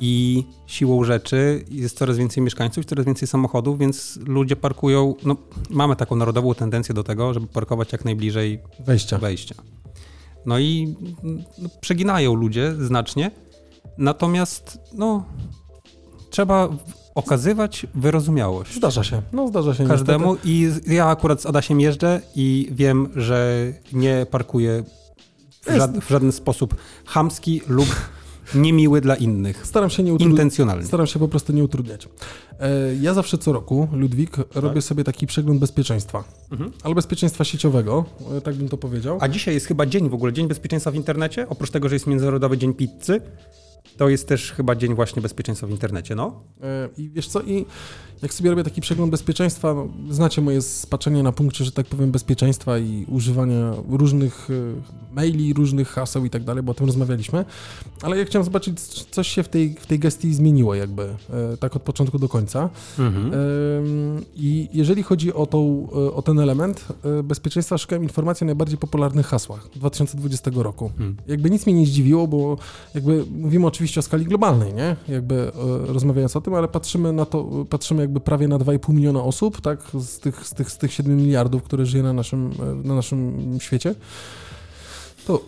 i siłą rzeczy jest coraz więcej mieszkańców, coraz więcej samochodów, więc ludzie parkują, no mamy taką narodową tendencję do tego, żeby parkować jak najbliżej Wejścia. wejścia. No i no, przeginają ludzie znacznie, natomiast no, trzeba okazywać wyrozumiałość Zdarza się, no zdarza się każdemu i z- ja akurat z Adasiem jeżdżę i wiem, że nie parkuję w, żad, w żaden sposób chamski lub niemiły dla innych. Staram się nie utrudniać. Intencjonalnie. Staram się po prostu nie utrudniać. E, Ja zawsze co roku, Ludwik, robię sobie taki przegląd bezpieczeństwa. Mhm. Ale bezpieczeństwa sieciowego, e, tak bym to powiedział. A dzisiaj jest chyba dzień w ogóle, Dzień Bezpieczeństwa w Internecie. Oprócz tego, że jest Międzynarodowy Dzień Pizzy, to jest też chyba Dzień właśnie Bezpieczeństwa w Internecie, no. E, I wiesz co, i jak sobie robię taki przegląd bezpieczeństwa, no, znacie moje spaczenie na punkcie, że tak powiem, bezpieczeństwa i używania różnych e, maili, różnych haseł i tak dalej, bo o tym rozmawialiśmy, ale ja chciałem zobaczyć, coś się w tej, w tej gestii zmieniło jakby, e, tak od początku do końca. Mhm. I jeżeli chodzi o, tą, o ten element bezpieczeństwa, szukałem informacji o najbardziej popularnych hasłach 2020 roku. Hmm. Jakby nic mnie nie zdziwiło, bo jakby mówimy oczywiście o skali globalnej, nie? Jakby e, rozmawiając o tym, ale patrzymy na to, patrzymy jakby prawie na 2,5 miliona osób, tak? Z tych, z tych, z tych 7 miliardów, które żyje na naszym, e, na naszym świecie. To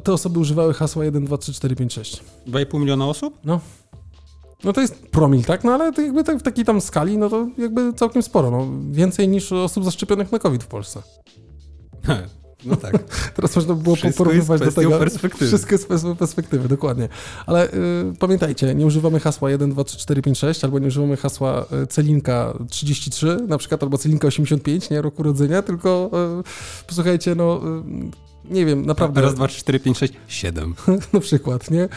te osoby używały hasła 1, 2, 3, 4, 5, 6. 2,5 miliona osób? No. No to jest promil, tak? No ale to jakby tak w takiej tam skali, no to jakby całkiem sporo. No. Więcej niż osób zaszczepionych na COVID w Polsce. No tak. Teraz można było Wszystko porównywać do tego. perspektywy. Wszystko jest perspektywy, dokładnie. Ale y, pamiętajcie, nie używamy hasła 1, 2, 3, 4, 5, 6, albo nie używamy hasła y, Celinka 33, na przykład, albo Celinka 85, nie, roku urodzenia, tylko y, posłuchajcie, no y, nie wiem, naprawdę. Raz, dwa, trzy, cztery, pięć, sześć, siedem. na przykład, nie?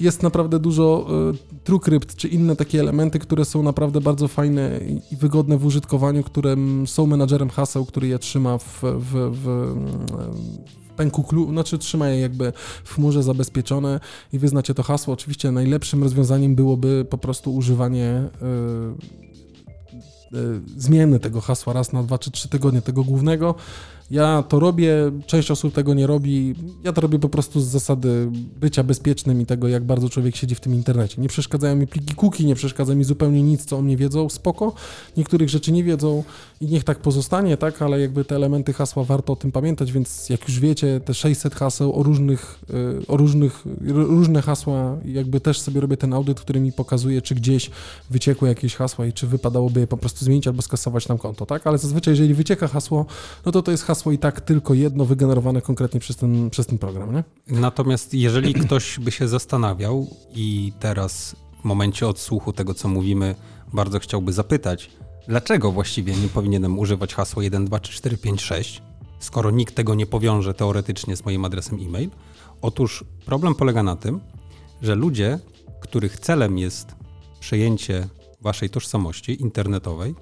Jest naprawdę dużo y, TrueCrypt czy inne takie elementy, które są naprawdę bardzo fajne i- wygodne w użytkowaniu, które są menadżerem haseł, który je trzyma w, w, w, w pęku klu, znaczy trzyma je jakby w chmurze zabezpieczone i wyznacie to hasło. Oczywiście najlepszym rozwiązaniem byłoby po prostu używanie y, y, zmienne tego hasła raz na dwa czy trzy tygodnie, tego głównego. Ja to robię, część osób tego nie robi. Ja to robię po prostu z zasady bycia bezpiecznym i tego, jak bardzo człowiek siedzi w tym internecie. Nie przeszkadzają mi pliki cookie, nie przeszkadza mi zupełnie nic, co o mnie wiedzą, spoko. Niektórych rzeczy nie wiedzą i niech tak pozostanie, tak, ale jakby te elementy hasła warto o tym pamiętać, więc jak już wiecie, te 600 haseł o różnych, y, o różnych, różne hasła, jakby też sobie robię ten audyt, który mi pokazuje, czy gdzieś wyciekły jakieś hasła i czy wypadałoby je po prostu zmienić albo skasować nam konto, tak, ale zazwyczaj jeżeli wycieka hasło, no to to jest hasło i tak tylko jedno wygenerowane konkretnie przez ten, przez ten program, nie? Natomiast jeżeli ktoś by się zastanawiał i teraz w momencie odsłuchu tego, co mówimy, bardzo chciałby zapytać, dlaczego właściwie nie powinienem używać hasła 1, 2, 3, 4, 5, 6, skoro nikt tego nie powiąże teoretycznie z moim adresem e-mail? Otóż problem polega na tym, że ludzie, których celem jest przejęcie waszej tożsamości internetowej,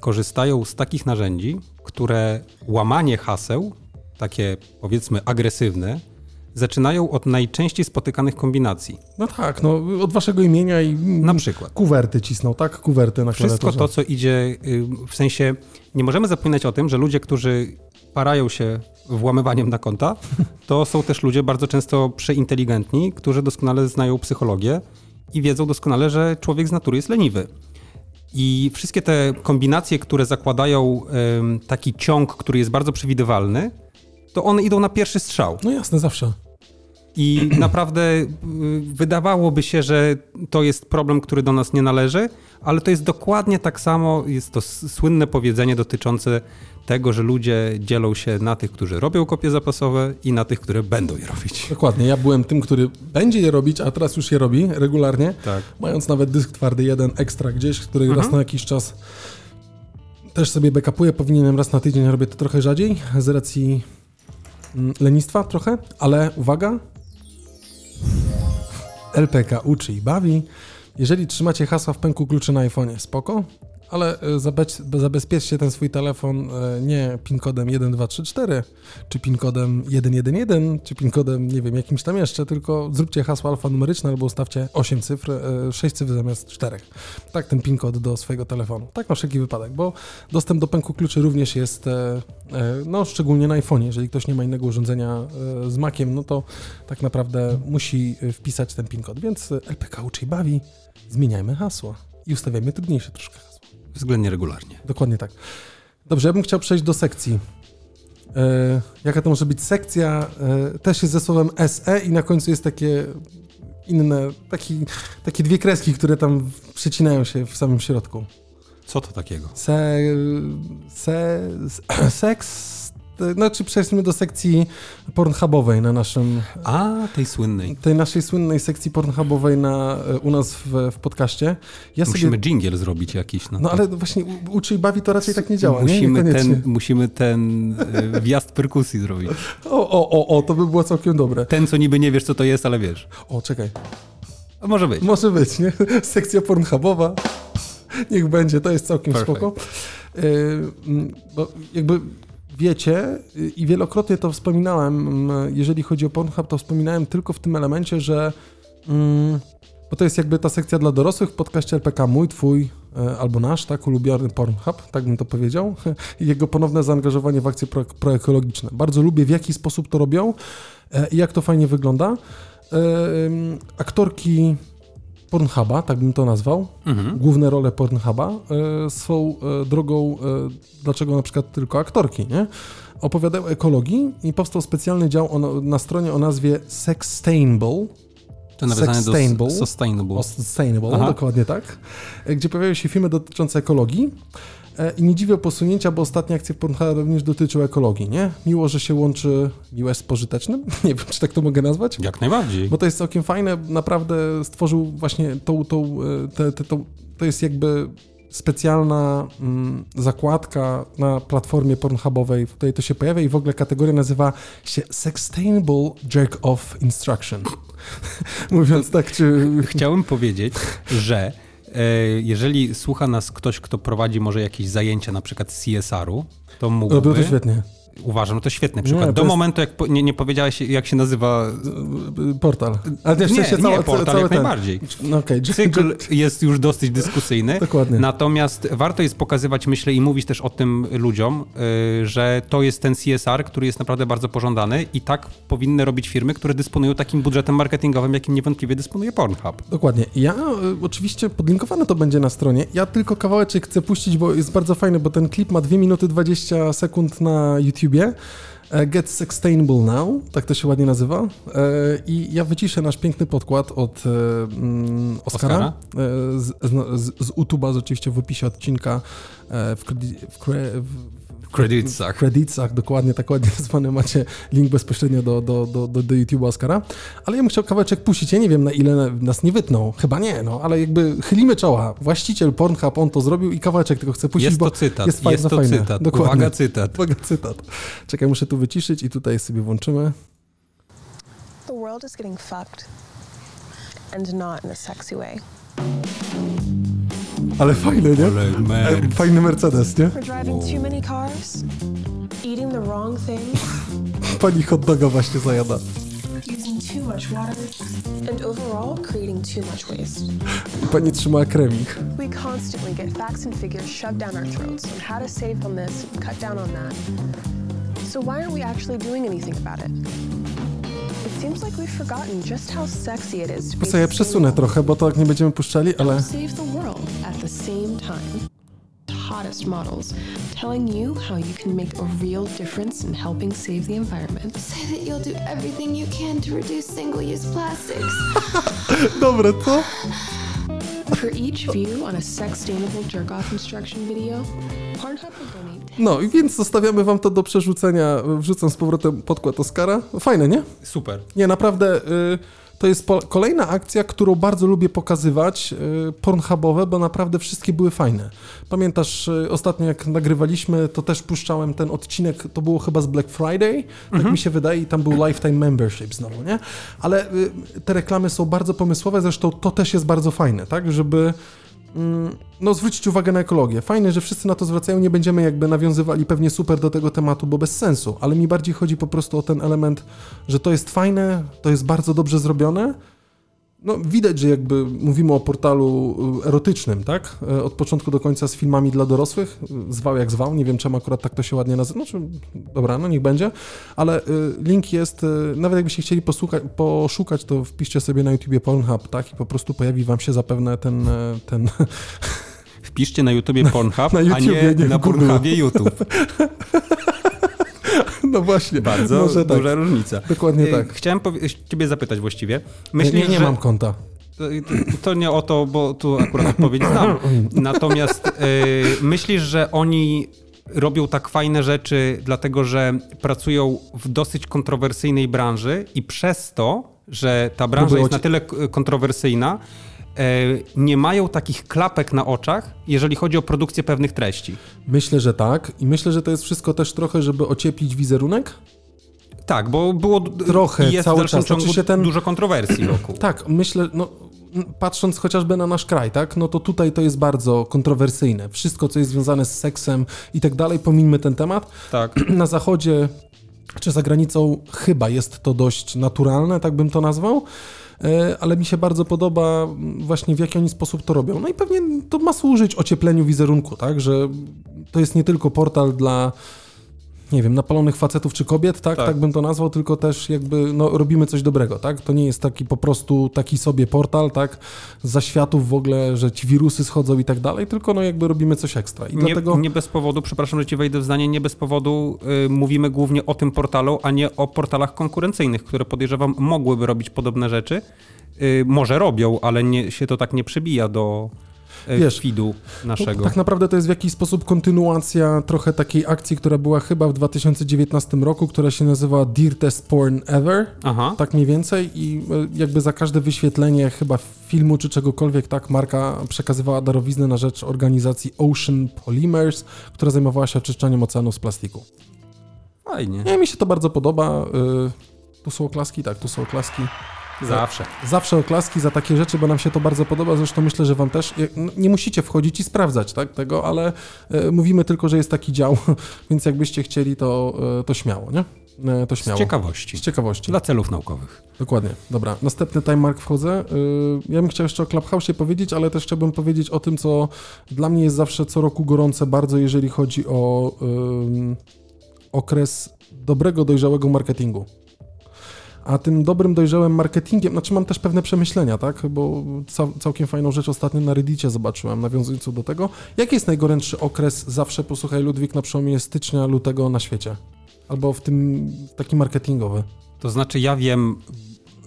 korzystają z takich narzędzi, które łamanie haseł, takie powiedzmy agresywne, zaczynają od najczęściej spotykanych kombinacji. No tak, no od waszego imienia i Na przykład kuwerty cisną, tak? Kuwerty na wszystko klawiaturze. to, co idzie, y, w sensie nie możemy zapominać o tym, że ludzie, którzy parają się włamywaniem na konta, to są też ludzie bardzo często przeinteligentni, którzy doskonale znają psychologię i wiedzą doskonale, że człowiek z natury jest leniwy. I wszystkie te kombinacje, które zakładają taki ciąg, który jest bardzo przewidywalny, to one idą na pierwszy strzał. No jasne, zawsze. I naprawdę y, wydawałoby się, że to jest problem, który do nas nie należy, ale to jest dokładnie tak samo, jest to słynne powiedzenie dotyczące tego, że ludzie dzielą się na tych, którzy robią kopie zapasowe i na tych, które będą je robić. Dokładnie, ja byłem tym, który będzie je robić, a teraz już je robi regularnie, Tak. mając nawet dysk twardy jeden ekstra gdzieś, który Mhm. raz na jakiś czas też sobie backupuję, powinienem raz na tydzień, robię to trochę rzadziej, z racji mm, lenistwa trochę, ale uwaga, LPK uczy i bawi. Jeżeli trzymacie hasła w pęku kluczy na iPhone'ie, spoko, ale e, zabe- zabezpieczcie ten swój telefon e, nie PIN kodem 1234, czy PIN kodem 111, czy PIN kodem nie wiem jakimś tam jeszcze, tylko zróbcie hasło alfanumeryczne albo ustawcie 8 cyfr, e, 6 cyfr zamiast 4. Tak, ten PIN kod do swojego telefonu. Tak na wszelki wypadek, bo dostęp do pęku kluczy również jest, e, e, no szczególnie na iPhone'ie. Jeżeli ktoś nie ma innego urządzenia e, z Maciem, no to tak naprawdę musi e, wpisać ten PIN kod. Więc e, LPK uczy i bawi, zmieniajmy hasła i ustawiajmy trudniejsze troszkę. Względnie regularnie. Dokładnie tak. Dobrze, ja bym chciał przejść do sekcji. E, jaka to może być sekcja? E, też jest ze słowem SE i na końcu jest takie inne, taki, takie dwie kreski, które tam przecinają się w samym środku. Co to takiego? Se, se, seks, e, znaczy przejdźmy do sekcji pornhubowej na naszym, A, tej słynnej. tej naszej słynnej sekcji pornhubowej na, e, u nas w, w podcaście. Ja Musimy sobie, dżingiel zrobić jakiś. No to. ale właśnie u- uczy i bawi to raczej tak nie działa, nie? musimy, Niekoniecznie. ten, musimy ten y, wjazd perkusji zrobić. O, o, o, o, to by było całkiem dobre. Ten, co niby nie wiesz, co to jest, ale wiesz. O, czekaj. A może być. Może być, nie? Sekcja pornhubowa. Niech będzie, to jest całkiem Perfect. spoko. Yy, bo jakby wiecie i wielokrotnie to wspominałem, mm, jeżeli chodzi o Pornhub, to wspominałem tylko w tym elemencie, że mm, bo to jest jakby ta sekcja dla dorosłych w podcaście LPK mój, twój e, albo nasz, tak, ulubiony Pornhub, tak bym to powiedział, i jego ponowne zaangażowanie w akcje pro, proekologiczne. Bardzo lubię, w jaki sposób to robią e, i jak to fajnie wygląda. E, ym, aktorki Pornhuba, tak bym to nazwał, Mhm. główne role Pornhuba, e, swą e, drogą, e, dlaczego na przykład tylko aktorki, nie? Opowiadają o ekologii i powstał specjalny dział o, na stronie o nazwie Sextainable, To nawiązanie Sustainable. do sustainable. o sustainable, Aha. dokładnie tak, e, gdzie pojawiają się filmy dotyczące ekologii i nie dziwię posunięcia, bo ostatnie akcje Pornhuba również dotyczyły ekologii, nie? Miło, że się łączy miłe z pożytecznym, nie wiem, czy tak to mogę nazwać? Jak najbardziej. Bo to jest całkiem fajne, naprawdę stworzył właśnie tą, tą, e, te, te, tą to jest jakby specjalna mm, zakładka na platformie pornhubowej, tutaj to się pojawia i w ogóle kategoria nazywa się Sustainable Jerk Off Instruction. Mówiąc tak, czy... Chciałem powiedzieć, że e, jeżeli słucha nas ktoś, kto prowadzi może jakieś zajęcia na przykład z CSR-u, to mógłby... to świetnie. Uważam, to świetny przykład. to Do jest- momentu, jak po, nie, nie powiedziałeś, jak się nazywa Portal. Ale nie, Nie, sensie nie, cała, portal, cały jak ten. najbardziej. No okej, Cykl jest już dosyć dyskusyjny. Dokładnie. Natomiast warto jest pokazywać, myślę, i mówić też o tym ludziom, y, że to jest ten CSR, który jest naprawdę bardzo pożądany i tak powinny robić firmy, które dysponują takim budżetem marketingowym, jakim niewątpliwie dysponuje Pornhub. Dokładnie. Ja y, oczywiście podlinkowane to będzie na stronie. Ja tylko kawałeczek chcę puścić, bo jest bardzo fajny, bo ten klip ma 2 minuty 20 sekund na YouTubie. E, Get Sustainable Now, tak to się ładnie nazywa. E, I ja wyciszę nasz piękny podkład od e, mm, Oscara. Oscara? Z, z, z, z YouTube'a, oczywiście w opisie odcinka w, w, W creditsach. creditsach, dokładnie tak ładnie nazwane, macie link bezpośrednio do, do, do, do, do YouTube'a Oscara. Ale ja bym chciał kawałeczek puścić, ja nie wiem na ile nas nie wytną, chyba nie, no, ale jakby chylimy czoła. Właściciel Pornhub, on to zrobił i kawałeczek tylko chcę puścić, Jest bo to cytat. jest Jest, fajne, to fajne. cytat. Dokładnie. Uwaga, cytat. Uwaga, cytat. Czekaj, muszę tu wyciszyć i tutaj sobie włączymy. The world is getting fucked. And not in a sexy way. Ale fajne, nie? Ale E. Fajny Mercedes, nie? We're driving too many cars, eating the wrong things, Pani hot doga właśnie zajada. using too much water, and overall creating too much waste. Pani trzyma kremik. We constantly get facts and figures shoved down our throats on how to save on this and cut down on that. So why aren't we actually doing anything about it? Po be sobie przesunę sustainable. trochę, bo to tak nie będziemy puszczali, ale... Save the world at the same time. Hottest models telling you how you can make a real difference in helping save the environment. Say that you'll do everything you can to reduce single-use plastics. Dobre, co? No i więc zostawiamy wam to do przerzucenia, wrzucam z powrotem podkład Oscara. Fajne, nie? Super. Nie, naprawdę y, to jest kolejna akcja, którą bardzo lubię pokazywać, y, pornhubowe, bo naprawdę wszystkie były fajne. Pamiętasz, y, ostatnio jak nagrywaliśmy, to też puszczałem ten odcinek, to było chyba z Black Friday, tak mi się wydaje, i tam był Lifetime Membership znowu, nie? Ale y, te reklamy są bardzo pomysłowe, zresztą to też jest bardzo fajne, tak? Żeby no, zwrócić uwagę na ekologię. Fajne, że wszyscy na to zwracają, nie będziemy jakby nawiązywali pewnie super do tego tematu, bo bez sensu, ale mi bardziej chodzi po prostu o ten element, że to jest fajne, to jest bardzo dobrze zrobione. No, widać, że jakby mówimy o portalu y, erotycznym, tak? Y, Od początku do końca z filmami dla dorosłych. Y, Zwał jak zwał, nie wiem czemu akurat tak to się ładnie nazywa. Znaczy, dobra, no niech będzie. Ale y, link jest, nawet jakbyście chcieli posłuchać, poszukać, to wpiszcie sobie na YouTubie Pornhub, tak? I po prostu pojawi wam się zapewne ten, y, ten Wpiszcie na YouTubie Pornhub, na a YouTubie, nie, nie w na. Pornhubie YouTube. no właśnie. Bardzo może tak. duża różnica. Dokładnie Y, tak. Chciałem powie- ciebie zapytać właściwie. Nie, Myślisz, nie, nie że... mam konta. To, to nie o to, bo tu akurat odpowiedź znam. Natomiast y, myślisz, że oni robią tak fajne rzeczy, dlatego że pracują w dosyć kontrowersyjnej branży i przez to, że ta branża Próbują jest na tyle kontrowersyjna, nie mają takich klapek na oczach, jeżeli chodzi o produkcję pewnych treści. Myślę, że tak. I myślę, że to jest wszystko też trochę, żeby ocieplić wizerunek. Tak, bo było Trochę, jest cały w czas. Znaczy ciągu się ten- dużo kontrowersji wokół. Tak, myślę, no patrząc chociażby na nasz kraj, tak, no to tutaj to jest bardzo kontrowersyjne. Wszystko, co jest związane z seksem i tak dalej, pomińmy ten temat. Tak. Na zachodzie czy za granicą chyba jest to dość naturalne, tak bym to nazwał. E, Ale mi się bardzo podoba właśnie w jaki oni sposób to robią. No i pewnie to ma służyć ociepleniu wizerunku, tak? Że to jest nie tylko portal dla nie wiem, napalonych facetów czy kobiet, tak, Tak. tak, bym to nazwał, tylko też jakby no, robimy coś dobrego, tak? To nie jest taki po prostu taki sobie portal, tak, za światów w ogóle, że ci wirusy schodzą i tak dalej, tylko no jakby robimy coś ekstra. I Nie, dlatego nie bez powodu, przepraszam, że ci wejdę w zdanie, nie bez powodu y, mówimy głównie o tym portalu, a nie o portalach konkurencyjnych, które podejrzewam mogłyby robić podobne rzeczy. Y, może robią, ale nie, się to tak nie przybija do Wiesz, feedu naszego. Tak naprawdę to jest w jakiś sposób kontynuacja trochę takiej akcji, która była chyba w 2019 roku, która się nazywa Dirtest Porn Ever. Aha. Tak mniej więcej i e, jakby za każde wyświetlenie chyba filmu czy czegokolwiek tak marka przekazywała darowiznę na rzecz organizacji Ocean Polymers, która zajmowała się oczyszczaniem oceanów z plastiku. Fajnie. Nie, mi się to bardzo podoba. y, Tu są oklaski? Tak, tu są oklaski. Zawsze. Zawsze oklaski za takie rzeczy, bo nam się to bardzo podoba. Zresztą myślę, że wam też. No, Nie musicie wchodzić i sprawdzać tak, tego, ale e, mówimy tylko, że jest taki dział, więc jakbyście chcieli, to, e, to śmiało, nie? E, To Z śmiało. ciekawości. Z ciekawości. Dla celów naukowych. Dokładnie. Dobra, następny time mark wchodzę. Ja bym chciał jeszcze o Clubhouse powiedzieć, ale też chciałbym powiedzieć o tym, co dla mnie jest zawsze co roku gorące bardzo, jeżeli chodzi o ym, okres dobrego, dojrzałego marketingu. A tym dobrym, dojrzałym marketingiem, znaczy mam też pewne przemyślenia, tak? Bo cał, całkiem fajną rzecz ostatnio na Reddicie zobaczyłem, nawiązującą do tego. Jaki jest najgorętszy okres zawsze, posłuchaj Ludwik, na przełomie stycznia, lutego na świecie? Albo w tym taki marketingowy. To znaczy, ja wiem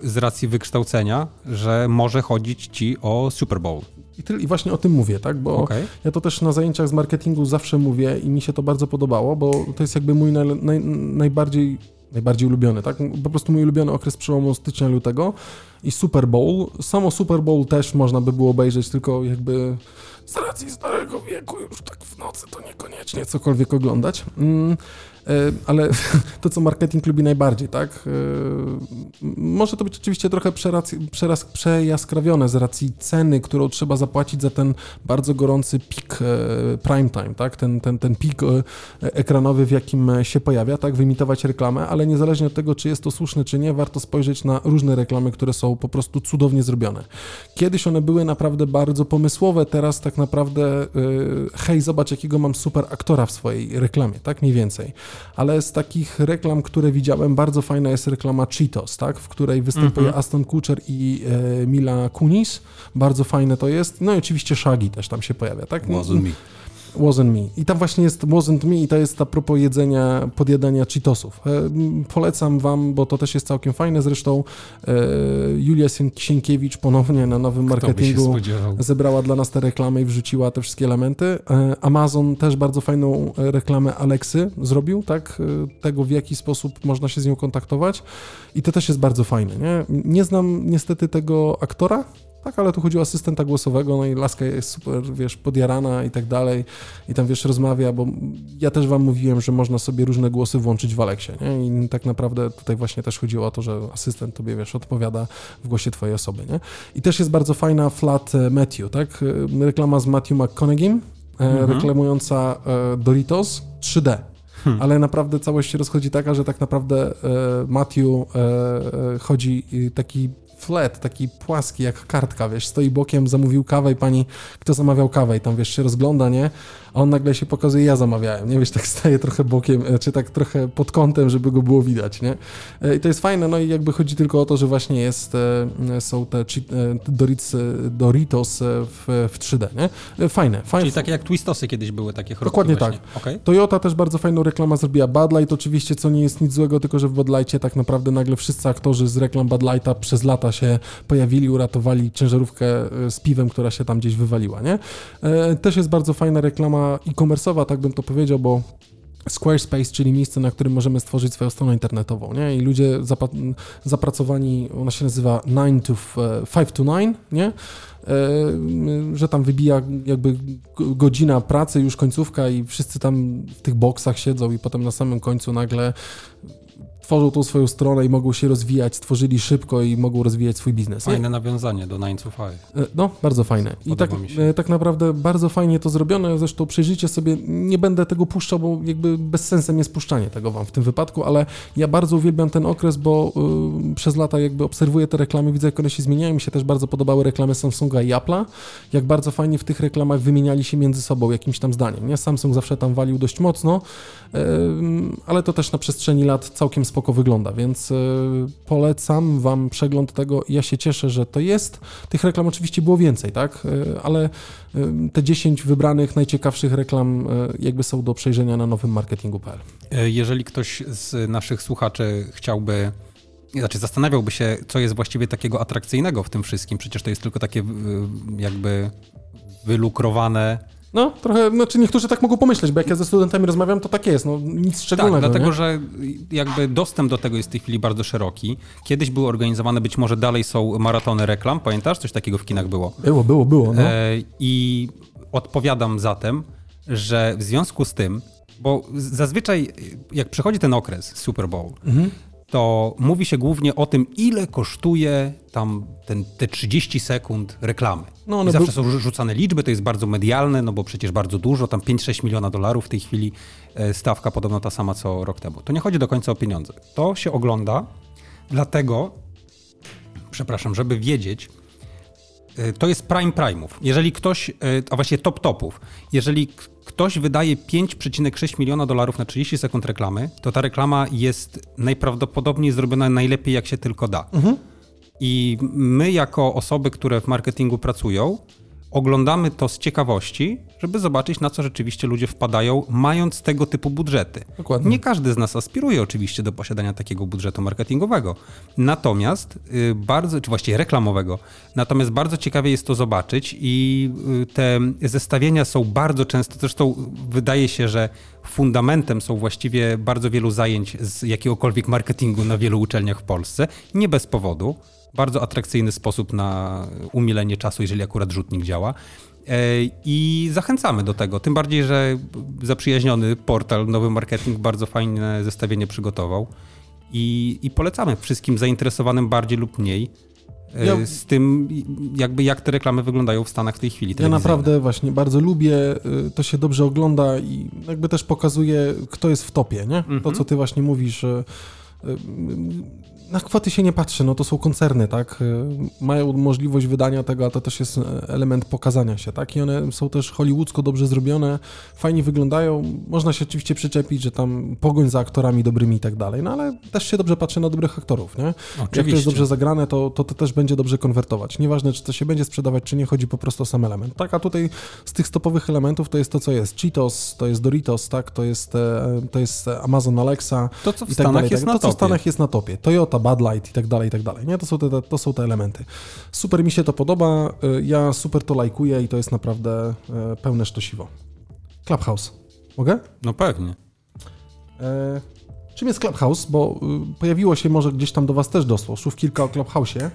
z racji wykształcenia, że może chodzić ci o Super Bowl. I, tyl, I właśnie o tym mówię, tak? Bo Okej. ja to też na zajęciach z marketingu zawsze mówię i mi się to bardzo podobało, bo to jest jakby mój naj, naj, najbardziej, najbardziej ulubiony, tak? Po prostu mój ulubiony okres przełomu stycznia, lutego i Super Bowl. Samo Super Bowl też można by było obejrzeć, tylko jakby z racji starego wieku już tak w nocy to niekoniecznie cokolwiek oglądać. Mm, ale to, co marketing lubi najbardziej, tak? E, Może to być oczywiście trochę przeraz, przejaskrawione z racji ceny, którą trzeba zapłacić za ten bardzo gorący pik e, prime time, tak? Ten, ten, ten pik e, ekranowy, w jakim się pojawia, tak? Wymitować reklamę, ale niezależnie od tego, czy jest to słuszne, czy nie, warto spojrzeć na różne reklamy, które są po prostu cudownie zrobione. Kiedyś one były naprawdę bardzo pomysłowe, teraz tak naprawdę, hej, zobacz, jakiego mam super aktora w swojej reklamie, tak? Mniej więcej. Ale z takich reklam, które widziałem, bardzo fajna jest reklama Cheetos, tak? W której występuje Aston Kutcher i e, Mila Kunis. Bardzo fajne to jest. No i oczywiście Shaggy też tam się pojawia, tak? Wasn't me. Wasn't me. I tam właśnie jest Wasn't me i to jest a propos jedzenia, podjadania Cheetosów. E, polecam wam, bo to też jest całkiem fajne. Zresztą e, Julia Sien- Sienkiewicz ponownie na nowym marketingu zebrała dla nas te reklamy i wrzuciła te wszystkie elementy. E, Amazon też bardzo fajną reklamę Alexy zrobił, tak? Tego w jaki sposób można się z nią kontaktować. I to też jest bardzo fajne, nie? Nie znam niestety tego aktora, tak, ale tu chodzi o asystenta głosowego, no i laska jest super, wiesz, podjarana i tak dalej i tam, wiesz, rozmawia, bo ja też wam mówiłem, że można sobie różne głosy włączyć w Aleksie, nie? I tak naprawdę tutaj właśnie też chodziło o to, że asystent tobie, wiesz, odpowiada w głosie twojej osoby, nie? I też jest bardzo fajna Flat e, Matthew, tak? E, Reklama z Matthew McConaughey, e, reklamująca e, Doritos 3D. Ale naprawdę całość się rozchodzi taka, że tak naprawdę e, Matthew e, chodzi taki flat, taki płaski jak kartka, wiesz, stoi bokiem, zamówił kawę i pani, kto zamawiał kawę i tam, wiesz, się rozgląda, nie? A on nagle się pokazuje, ja zamawiałem, nie? Wiesz, tak staje trochę bokiem, e, czy tak trochę pod kątem, żeby go było widać, nie? E, I to jest fajne, no i jakby chodzi tylko o to, że właśnie jest, e, są te Doritos, Doritos w, w 3D, nie? Fajne, fajne. Czyli takie jak Twistosy kiedyś były, takie chrupki Dokładnie właśnie. tak. Okej. Toyota też bardzo fajną reklamę zrobiła. Bud Light oczywiście, co nie jest nic złego, tylko że w Bud Lightie tak naprawdę nagle wszyscy aktorzy z reklam Bud Lighta przez lata się pojawili, uratowali ciężarówkę z piwem, która się tam gdzieś wywaliła, nie? Też jest bardzo fajna reklama e-commerce'owa, tak bym to powiedział, bo Squarespace, czyli miejsce, na którym możemy stworzyć swoją stronę internetową, nie? I ludzie zapracowani, ona się nazywa 9 to f- 5 to 9, nie? E, że tam wybija jakby godzina pracy, już końcówka i wszyscy tam w tych boksach siedzą i potem na samym końcu nagle tworzą tą swoją stronę i mogą się rozwijać, stworzyli szybko i mogą rozwijać swój biznes. Nie? Fajne nawiązanie do 9 to 5. E, No, bardzo fajne. I tak, e, tak naprawdę bardzo fajnie to zrobione. Zresztą przejrzyjcie sobie, nie będę tego puszczał, bo jakby bez sensem jest puszczanie tego wam w tym wypadku, ale ja bardzo uwielbiam ten okres, bo y, przez lata jakby obserwuję te reklamy, widzę jak one się zmieniają. Mi się też bardzo podobały reklamy Samsunga i Apple'a, jak bardzo fajnie w tych reklamach wymieniali się między sobą jakimś tam zdaniem. Nie? Samsung zawsze tam walił dość mocno, Ym, ale to też na przestrzeni lat całkiem spoko wygląda, więc y, polecam Wam przegląd tego. Ja się cieszę, że to jest. Tych reklam oczywiście było więcej, tak? Y, Ale y, te 10 wybranych, najciekawszych reklam jakby są do przejrzenia na nowym marketingu.pl. E, Jeżeli ktoś z naszych słuchaczy chciałby, znaczy zastanawiałby się, co jest właściwie takiego atrakcyjnego w tym wszystkim, przecież to jest tylko takie jakby wylukrowane. No, trochę, znaczy niektórzy tak mogą pomyśleć, bo jak ja ze studentami rozmawiam, to tak jest, no nic Tak, szczególnego, dlatego nie? że jakby dostęp do tego jest w tej chwili bardzo szeroki. Kiedyś były organizowane, być może dalej są maratony reklam, pamiętasz? Coś takiego w kinach było. Było, było, było, no. E, I odpowiadam zatem, że w związku z tym, bo zazwyczaj jak przychodzi ten okres Super Bowl, Mhm. To mówi się głównie o tym, ile kosztuje tam ten, te 30 sekund reklamy. No, one I zawsze był- są rzu- rzucane liczby, to jest bardzo medialne, no bo przecież bardzo dużo, tam 5-6 miliona dolarów w tej chwili e, stawka podobno ta sama co rok temu. To nie chodzi do końca o pieniądze. To się ogląda dlatego, przepraszam, żeby wiedzieć, to jest prime prime'ów. Jeżeli ktoś, y, a właściwie top topów, jeżeli ktoś wydaje 5,6 miliona dolarów na 30 sekund reklamy, to ta reklama jest najprawdopodobniej zrobiona najlepiej jak się tylko da. I my jako osoby, które w marketingu pracują, oglądamy to z ciekawości, żeby zobaczyć, na co rzeczywiście ludzie wpadają, mając tego typu budżety. Dokładnie. Nie każdy z nas aspiruje oczywiście do posiadania takiego budżetu marketingowego. Natomiast y, bardzo, czy właściwie reklamowego, natomiast bardzo ciekawie jest to zobaczyć i y, te zestawienia są bardzo często, zresztą wydaje się, że fundamentem są właściwie bardzo wielu zajęć z jakiegokolwiek marketingu na wielu uczelniach w Polsce, nie bez powodu. Bardzo atrakcyjny sposób na umilenie czasu, jeżeli akurat rzutnik działa. E, I zachęcamy do tego. Tym bardziej, że zaprzyjaźniony portal Nowy Marketing bardzo fajne zestawienie przygotował. I, i polecamy wszystkim zainteresowanym bardziej lub mniej e, Ja- z tym, jakby jak te reklamy wyglądają w Stanach w tej chwili. Ja naprawdę właśnie bardzo lubię, y, to się dobrze ogląda i jakby też pokazuje, kto jest w topie, nie? To, co ty właśnie mówisz, na kwoty się nie patrzy, no to są koncerny, tak? Y, Mają możliwość wydania tego, a to też jest element pokazania się, tak? I one są też hollywoodzko dobrze zrobione, fajnie wyglądają. Można się oczywiście przyczepić, że tam pogoń za aktorami dobrymi i tak dalej, no ale też się dobrze patrzy na dobrych aktorów, nie? Jak to Oczywiście. jest dobrze zagrane, to, to to też będzie dobrze konwertować. Nieważne, czy to się będzie sprzedawać, czy nie, chodzi po prostu o sam element. Tak, a tutaj z tych stopowych elementów to jest to, co jest Cheetos, to jest Doritos, tak, to jest, e, to jest Amazon Alexa To, co w tak Stanach dalej. jest tak. na To, topie. Stanach jest na topie. Toyota, Bud Light i tak dalej, i tak dalej. Nie? To, są te, to są te elementy. Super mi się to podoba, e, ja super to lajkuję i to jest naprawdę e, pełne sztosiwo. Clubhouse. Mogę? No pewnie. E, czym jest Clubhouse? Bo y, pojawiło się, może gdzieś tam do Was też doszło, słów kilka o Clubhouse'ie.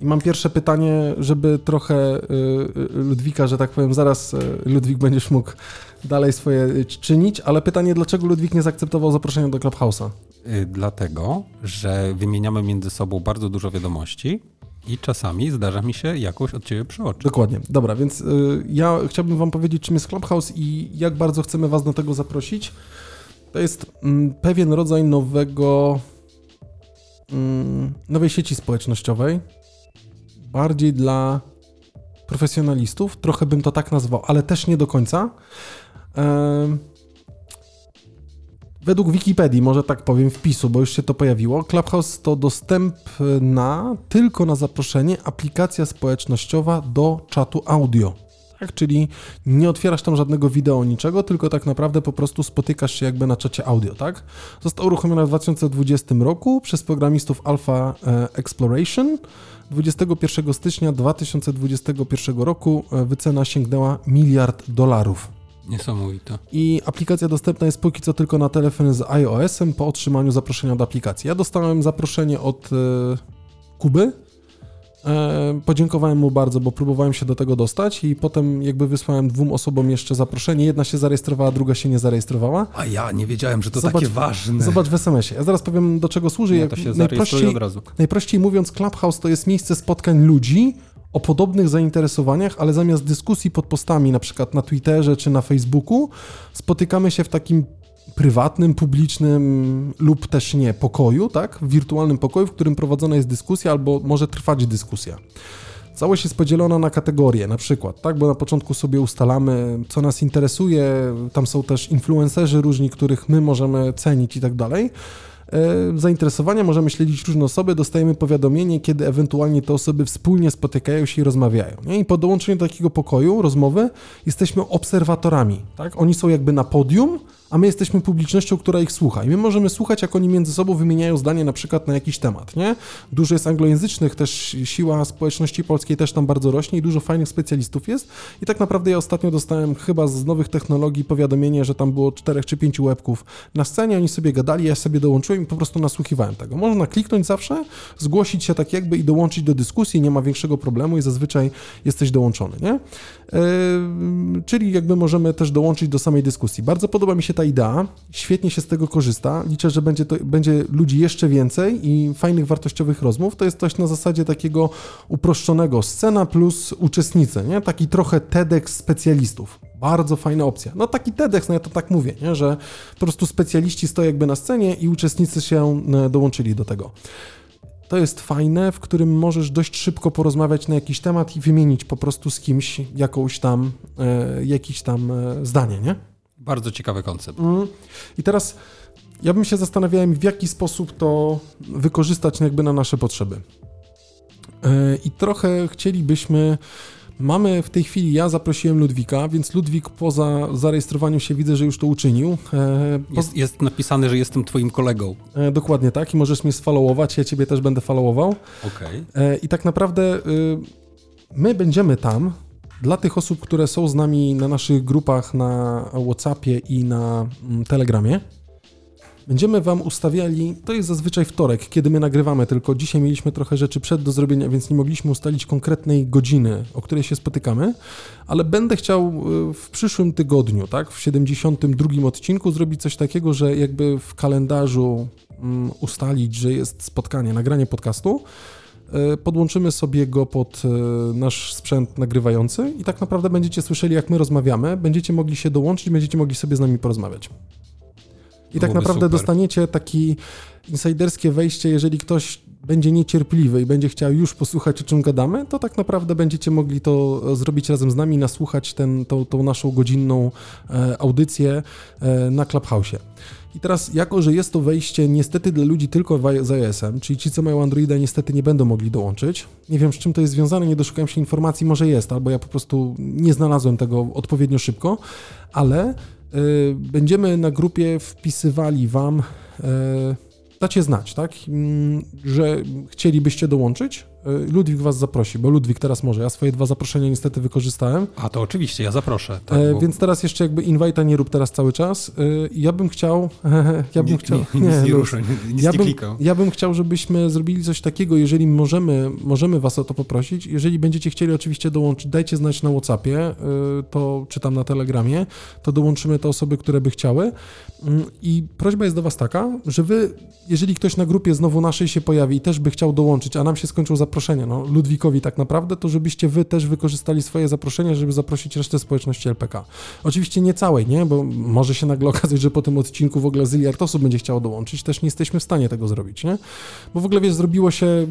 I mam pierwsze pytanie, żeby trochę y, y, Ludwika, że tak powiem, zaraz y, Ludwik będziesz mógł dalej swoje y, czynić, ale pytanie, dlaczego Ludwik nie zaakceptował zaproszenia do Clubhouse'a? Y, Dlatego, że wymieniamy między sobą bardzo dużo wiadomości i czasami zdarza mi się jakoś od ciebie przeoczyć. Dokładnie. Dobra, więc y, ja chciałbym Wam powiedzieć, czym jest Clubhouse i jak bardzo chcemy Was do tego zaprosić. To jest mm, pewien rodzaj nowego, mm, nowej sieci społecznościowej, bardziej dla profesjonalistów, trochę bym to tak nazwał, ale też nie do końca. Em, Według Wikipedii, może tak powiem, wpisu, bo już się to pojawiło, Clubhouse to dostępna tylko na zaproszenie aplikacja społecznościowa do czatu audio. Tak, czyli nie otwierasz tam żadnego wideo, niczego, tylko tak naprawdę po prostu spotykasz się jakby na czacie audio, tak? Została uruchomiona w 2020 roku przez programistów Alpha e, Exploration. 21 stycznia 2021 roku e, wycena sięgnęła miliard dolarów. Niesamowite. I aplikacja dostępna jest póki co tylko na telefon z iOS-em po otrzymaniu zaproszenia do aplikacji. Ja dostałem zaproszenie od e, Kuby E, podziękowałem mu bardzo, bo próbowałem się do tego dostać i potem jakby wysłałem dwóm osobom jeszcze zaproszenie. Jedna się zarejestrowała, druga się nie zarejestrowała. A ja nie wiedziałem, że to Zobacz- takie ważne. Zobacz w SMS-ie. Ja zaraz powiem, do czego służy. Ja to się najprościej, od razu. najprościej mówiąc, Clubhouse to jest miejsce spotkań ludzi o podobnych zainteresowaniach, ale zamiast dyskusji pod postami, na przykład na Twitterze czy na Facebooku, spotykamy się w takim prywatnym, publicznym lub też nie pokoju, tak? W wirtualnym pokoju, w którym prowadzona jest dyskusja albo może trwać dyskusja. Całość jest podzielona na kategorie, na przykład, tak, bo na początku sobie ustalamy, co nas interesuje, tam są też influencerzy różni, których my możemy cenić i tak dalej. E, Zainteresowania możemy śledzić różne osoby, dostajemy powiadomienie, kiedy ewentualnie te osoby wspólnie spotykają się i rozmawiają. Nie? I po dołączeniu do takiego pokoju, rozmowy, jesteśmy obserwatorami. Tak? Oni są jakby na podium, a my jesteśmy publicznością, która ich słucha. I my możemy słuchać, jak oni między sobą wymieniają zdanie na przykład na jakiś temat. Nie? Dużo jest anglojęzycznych, też siła społeczności polskiej też tam bardzo rośnie i dużo fajnych specjalistów jest. I tak naprawdę ja ostatnio dostałem chyba z nowych technologii powiadomienie, że tam było czterech czy pięciu łebków na scenie, oni sobie gadali, ja sobie dołączyłem i po prostu nasłuchiwałem tego. Można kliknąć zawsze, zgłosić się tak jakby i dołączyć do dyskusji, nie ma większego problemu i zazwyczaj jesteś dołączony, nie? Yy, czyli jakby możemy też dołączyć do samej dyskusji. Bardzo podoba mi się ta idea, świetnie się z tego korzysta. Liczę, że będzie, to, będzie ludzi jeszcze więcej i fajnych, wartościowych rozmów. To jest coś na zasadzie takiego uproszczonego scena plus uczestnicy, nie? Taki trochę TEDx specjalistów. Bardzo fajna opcja. No taki TEDx, no ja to tak mówię, nie? że po prostu specjaliści stoją jakby na scenie i uczestnicy się e, dołączyli do tego. To jest fajne, w którym możesz dość szybko porozmawiać na jakiś temat i wymienić po prostu z kimś jakąś tam, e, jakiś tam e, zdanie, nie? Bardzo ciekawy koncept. Mm. I teraz ja bym się zastanawiałem, w jaki sposób to wykorzystać jakby na nasze potrzeby. E, I trochę chcielibyśmy. Mamy w tej chwili, ja zaprosiłem Ludwika, więc Ludwik poza zarejestrowaniem się widzę, że już to uczynił. E, po, Jest, jest napisane, że jestem twoim kolegą. e, dokładnie tak, i możesz mnie sfollowować, ja ciebie też będę followował. Okej. E, I tak naprawdę y, my będziemy tam dla tych osób, które są z nami na naszych grupach na WhatsAppie i na mm, Telegramie. Będziemy Wam ustawiali, to jest zazwyczaj wtorek, kiedy my nagrywamy, tylko dzisiaj mieliśmy trochę rzeczy przed do zrobienia, więc nie mogliśmy ustalić konkretnej godziny, o której się spotykamy, ale będę chciał y, w przyszłym tygodniu, tak, w 72 odcinku zrobić coś takiego, że jakby w kalendarzu mm, ustalić, że jest spotkanie, nagranie podcastu, y, podłączymy sobie go pod y, nasz sprzęt nagrywający i tak naprawdę będziecie słyszeli, jak my rozmawiamy, będziecie mogli się dołączyć, będziecie mogli sobie z nami porozmawiać. I tak naprawdę super. dostaniecie taki insiderskie wejście, jeżeli ktoś będzie niecierpliwy i będzie chciał już posłuchać, o czym gadamy, to tak naprawdę będziecie mogli to e, zrobić razem z nami, nasłuchać ten, tą, tą naszą godzinną e, audycję e, na Clubhouse. I teraz, jako że jest to wejście niestety dla ludzi tylko z iOS-em, czyli ci, co mają Androida, niestety nie będą mogli dołączyć. Nie wiem, z czym to jest związane, nie doszukałem się informacji, może jest, albo ja po prostu nie znalazłem tego odpowiednio szybko, ale będziemy na grupie wpisywali Wam, y, dacie znać, tak, mm, że chcielibyście dołączyć. Y, Ludwik Was zaprosi, bo Ludwik teraz może. Ja swoje dwa zaproszenia niestety wykorzystałem. A to oczywiście, ja zaproszę. Tak, E, bo Więc teraz jeszcze jakby invite'a nie rób teraz cały czas. E, Ja bym chciał, ja bym nie, chciał, nie, nic nie, no, ruszę, nie, nic ja nie bym, ja bym chciał, żebyśmy zrobili coś takiego, jeżeli możemy, możemy was o to poprosić. Jeżeli będziecie chcieli oczywiście dołączyć, dajcie znać na Whatsappie, to czytam na Telegramie, to dołączymy te osoby, które by chciały. Mm, I prośba jest do was taka, że wy, jeżeli ktoś na grupie znowu naszej się pojawi i też by chciał dołączyć, a nam się skończył zaproszenie, no Ludwikowi tak naprawdę, to żebyście wy też wykorzystali swoje zaproszenie, żeby zaprosić resztę społeczności LPK. Oczywiście nie całej, nie? Bo może się nagle okazać, że po tym odcinku w ogóle zyliard osób będzie chciało dołączyć. Też nie jesteśmy w stanie tego zrobić, nie? Bo w ogóle, wiesz, zrobiło się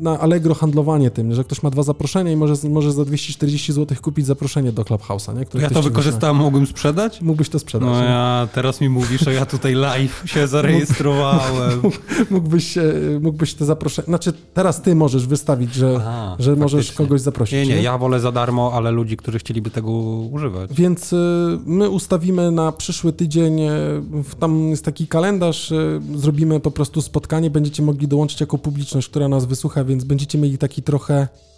na Allegro handlowanie tym, że ktoś ma dwa zaproszenia i może, może za 240 zł kupić zaproszenie do Clubhouse'a, nie? Które Ja to wykorzystałem, mogłem sprzedać? Mógłbyś to sprzedać. No nie? ja teraz mi mówisz, a ja tutaj live się zarejestrowałem. Mógłbyś, mógłbyś te zaproszenia... Znaczy, teraz ty możesz wystawić, że, Aha, że możesz faktycznie. kogoś zaprosić. Nie, nie, ja wolę za darmo, ale ludzi, którzy chcieliby tego używać. Więc y, my ustawimy na przyszły tydzień, y, tam jest taki kalendarz, y, zrobimy po prostu spotkanie, będziecie mogli dołączyć jako publiczność, która nas wysłucha, więc będziecie mieli taki trochę nie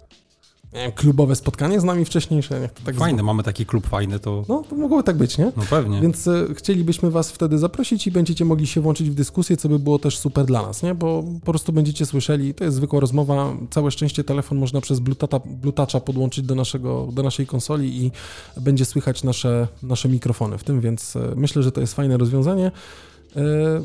wiem, klubowe spotkanie z nami wcześniejsze. Jak tak Fajne, mamy taki klub fajny, to No, to mogłoby tak być, nie? no pewnie. Więc e, chcielibyśmy Was wtedy zaprosić i będziecie mogli się włączyć w dyskusję, co by było też super dla nas, nie? Bo po prostu będziecie słyszeli, to jest zwykła rozmowa, całe szczęście telefon można przez Bluetooth'a, Bluetooth'a podłączyć do, naszego, do naszej konsoli i będzie słychać nasze, nasze mikrofony w tym, więc e, myślę, że to jest fajne rozwiązanie. E,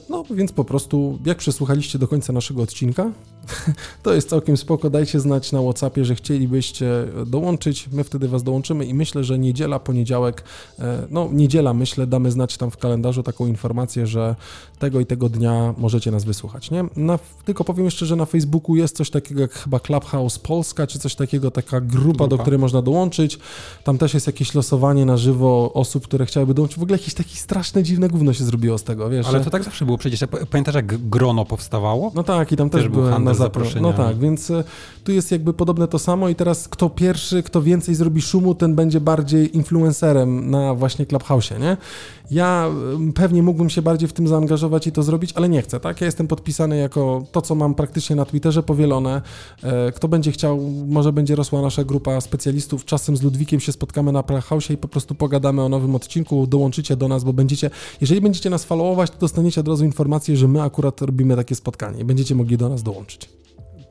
No, więc po prostu, jak przesłuchaliście do końca naszego odcinka, to jest całkiem spoko. Dajcie znać na WhatsAppie, że chcielibyście dołączyć. My wtedy Was dołączymy i myślę, że niedziela, poniedziałek, e, no niedziela, myślę, damy znać tam w kalendarzu taką informację, że tego i tego dnia możecie nas wysłuchać, nie? Na, tylko powiem jeszcze, że na Facebooku jest coś takiego jak chyba Clubhouse Polska, czy coś takiego, taka grupa, do Grupa. której można dołączyć. Tam też jest jakieś losowanie na żywo osób, które chciałyby dołączyć. W ogóle jakieś takie straszne, dziwne gówno się zrobiło z tego, wiesz? Ale to tak zawsze było przecież. Pamiętasz, jak grono powstawało? no tak, i tam też, Też był handel na zapro- zaproszeniami. No tak, więc e, tu jest jakby podobne to samo i teraz kto pierwszy, kto więcej zrobi szumu, ten będzie bardziej influencerem na właśnie Clubhouse'ie, nie? Ja pewnie mógłbym się bardziej w tym zaangażować i to zrobić, ale nie chcę, tak? Ja jestem podpisany jako to, co mam praktycznie na Twitterze powielone. E, Kto będzie chciał, może będzie rosła nasza grupa specjalistów. Czasem z Ludwikiem się spotkamy na Clubhouse'ie i po prostu pogadamy o nowym odcinku, dołączycie do nas, bo będziecie, jeżeli będziecie nas followować, to dostaniecie od razu informację, że my akurat robimy takie spotkanie i będziecie mogli do nas dołączyć.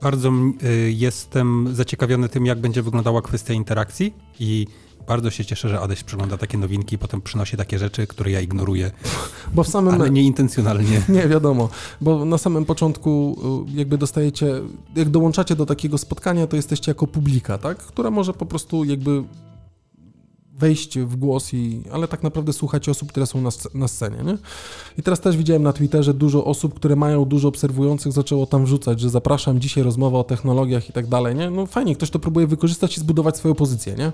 Bardzo y, jestem zaciekawiony tym, jak będzie wyglądała kwestia interakcji i bardzo się cieszę, że Adaś przegląda takie nowinki i potem przynosi takie rzeczy, które ja ignoruję, Bo w samym... ale nieintencjonalnie. Nie, wiadomo, bo na samym początku y, jakby dostajecie, jak dołączacie do takiego spotkania, to jesteście jako publika, tak? Która może po prostu jakby wejść w głos, i, ale tak naprawdę słuchacie osób, które są na, na scenie, nie? I teraz też widziałem na Twitterze dużo osób, które mają dużo obserwujących, zaczęło tam wrzucać, że zapraszam dzisiaj rozmowa o technologiach i tak dalej, nie? No fajnie, ktoś to próbuje wykorzystać i zbudować swoją pozycję, nie?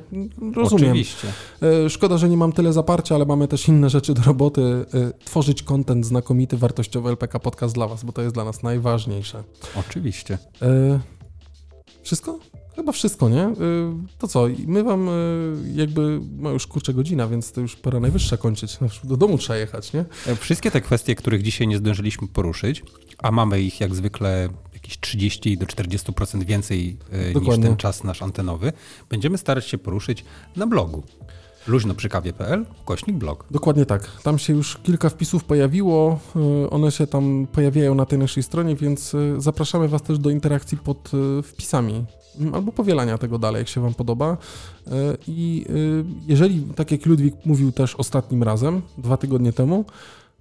Rozumiem. Oczywiście. E, Szkoda, że nie mam tyle zaparcia, ale mamy też inne rzeczy do roboty. E, Tworzyć content znakomity, wartościowy LPK Podcast dla Was, bo to jest dla nas najważniejsze. Oczywiście. E, Wszystko? Chyba wszystko, nie? E, To co, my Wam e, jakby, no już kurczę godzina, więc to już pora najwyższa kończyć. No, Do domu trzeba jechać, nie? E, Wszystkie te kwestie, których dzisiaj nie zdążyliśmy poruszyć, a mamy ich jak zwykle jakieś 30 do 40% więcej e, niż Dokładnie. ten czas nasz antenowy, będziemy starać się poruszyć na blogu luźnoprzykawie.pl, kośnik blog. Dokładnie tak. Tam się już kilka wpisów pojawiło. y, One się tam pojawiają na tej naszej stronie, więc y, zapraszamy Was też do interakcji pod y, wpisami albo powielania tego dalej, jak się Wam podoba. I jeżeli, tak jak Ludwik mówił też ostatnim razem, dwa tygodnie temu,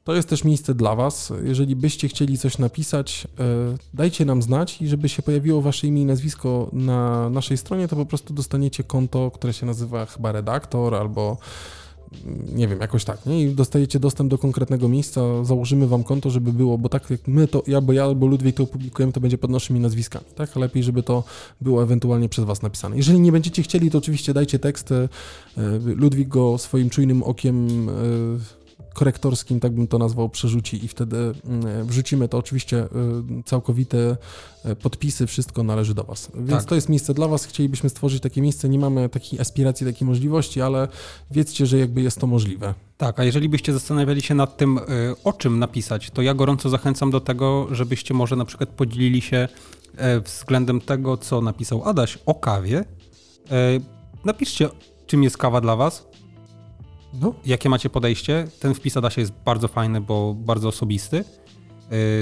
to jest też miejsce dla Was. Jeżeli byście chcieli coś napisać, y, dajcie nam znać i żeby się pojawiło Wasze imię i nazwisko na naszej stronie, to po prostu dostaniecie konto, które się nazywa chyba redaktor albo nie wiem, jakoś tak, nie? I dostajecie dostęp do konkretnego miejsca, założymy wam konto, żeby było, bo tak jak my to, ja, bo ja, albo Ludwik to opublikujemy, to będzie pod naszymi nazwiskami, tak? Lepiej, żeby to było ewentualnie przez was napisane. Jeżeli nie będziecie chcieli, to oczywiście dajcie tekst, e, Ludwik go swoim czujnym okiem e, korektorskim, tak bym to nazwał, przerzuci i wtedy mm, wrzucimy to oczywiście e, całkowite e, podpisy, wszystko należy do Was. Więc Tak. to jest miejsce dla Was, chcielibyśmy stworzyć takie miejsce, nie mamy takiej aspiracji, takiej możliwości, ale wiedzcie, że jakby jest to możliwe. Tak, a jeżeli byście zastanawiali się nad tym, o czym napisać, to ja gorąco zachęcam do tego, żebyście może na przykład podzielili się e, względem tego, co napisał Adaś o kawie. E, Napiszcie, czym jest kawa dla Was, No, jakie macie podejście. Ten wpis Adasia jest bardzo fajny, bo bardzo osobisty.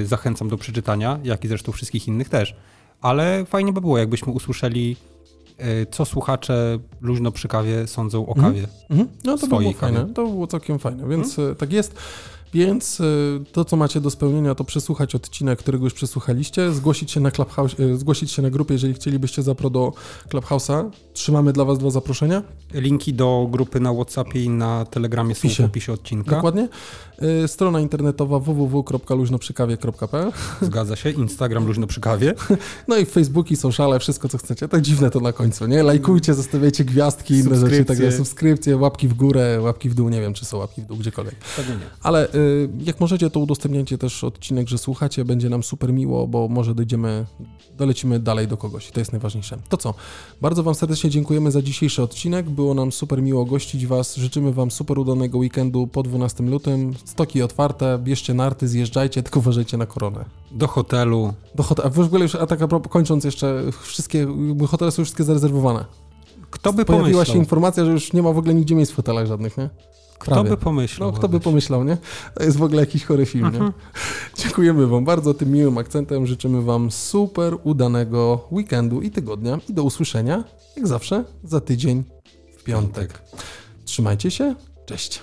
E, Zachęcam do przeczytania, jak i zresztą wszystkich innych też. Ale fajnie by było, jakbyśmy usłyszeli, e, co słuchacze luźno przy kawie sądzą o Mhm. kawie. mhm. no to by Swojej było fajne, kawy. to by było całkiem fajne, więc e, tak jest. Więc e, to, co macie do spełnienia, to przesłuchać odcinek, którego już przesłuchaliście, zgłosić się na Clubhouse, e, zgłosić się na grupę, jeżeli chcielibyście zapro do Clubhouse'a. Trzymamy dla Was dwa zaproszenia. Linki do grupy na WhatsAppie i na Telegramie są w opisie odcinka. Dokładnie. E, Strona internetowa www.luźnoprzykawie.pl Zgadza się. Instagram luźno przy kawie. No i Facebook i sociale, wszystko co chcecie. Tak dziwne to na końcu, nie? Lajkujcie, zostawiajcie gwiazdki, inne rzeczy, tak jest, subskrypcje, łapki w górę, łapki w dół, nie wiem czy są łapki w dół, gdziekolwiek. Tego nie. Ale y, jak możecie, to udostępniajcie też odcinek, że słuchacie, będzie nam super miło, bo może dojdziemy, dolecimy dalej do kogoś i to jest najważniejsze. To co? Bardzo Wam serdecznie dziękujemy za dzisiejszy odcinek, było nam super miło gościć Was, życzymy Wam super udanego weekendu po 12 lutym, stoki otwarte, bierzcie narty, zjeżdżajcie, tylko uważajcie na koronę. Do hotelu. Do hotel, a w ogóle już, a tak a propos, kończąc jeszcze, wszystkie, hotele są już wszystkie zarezerwowane. Kto by pojawiła pomyślał? się informacja, że już nie ma w ogóle nigdzie miejsc w fotelach żadnych, nie? Kto Prawie. by pomyślał? No, kto by pomyślał, nie? To jest w ogóle jakiś chory film, Mhm. nie? Dziękujemy Wam bardzo tym miłym akcentem. Życzymy Wam super udanego weekendu i tygodnia. I do usłyszenia, jak zawsze, za tydzień w piątek. Trzymajcie się. Cześć.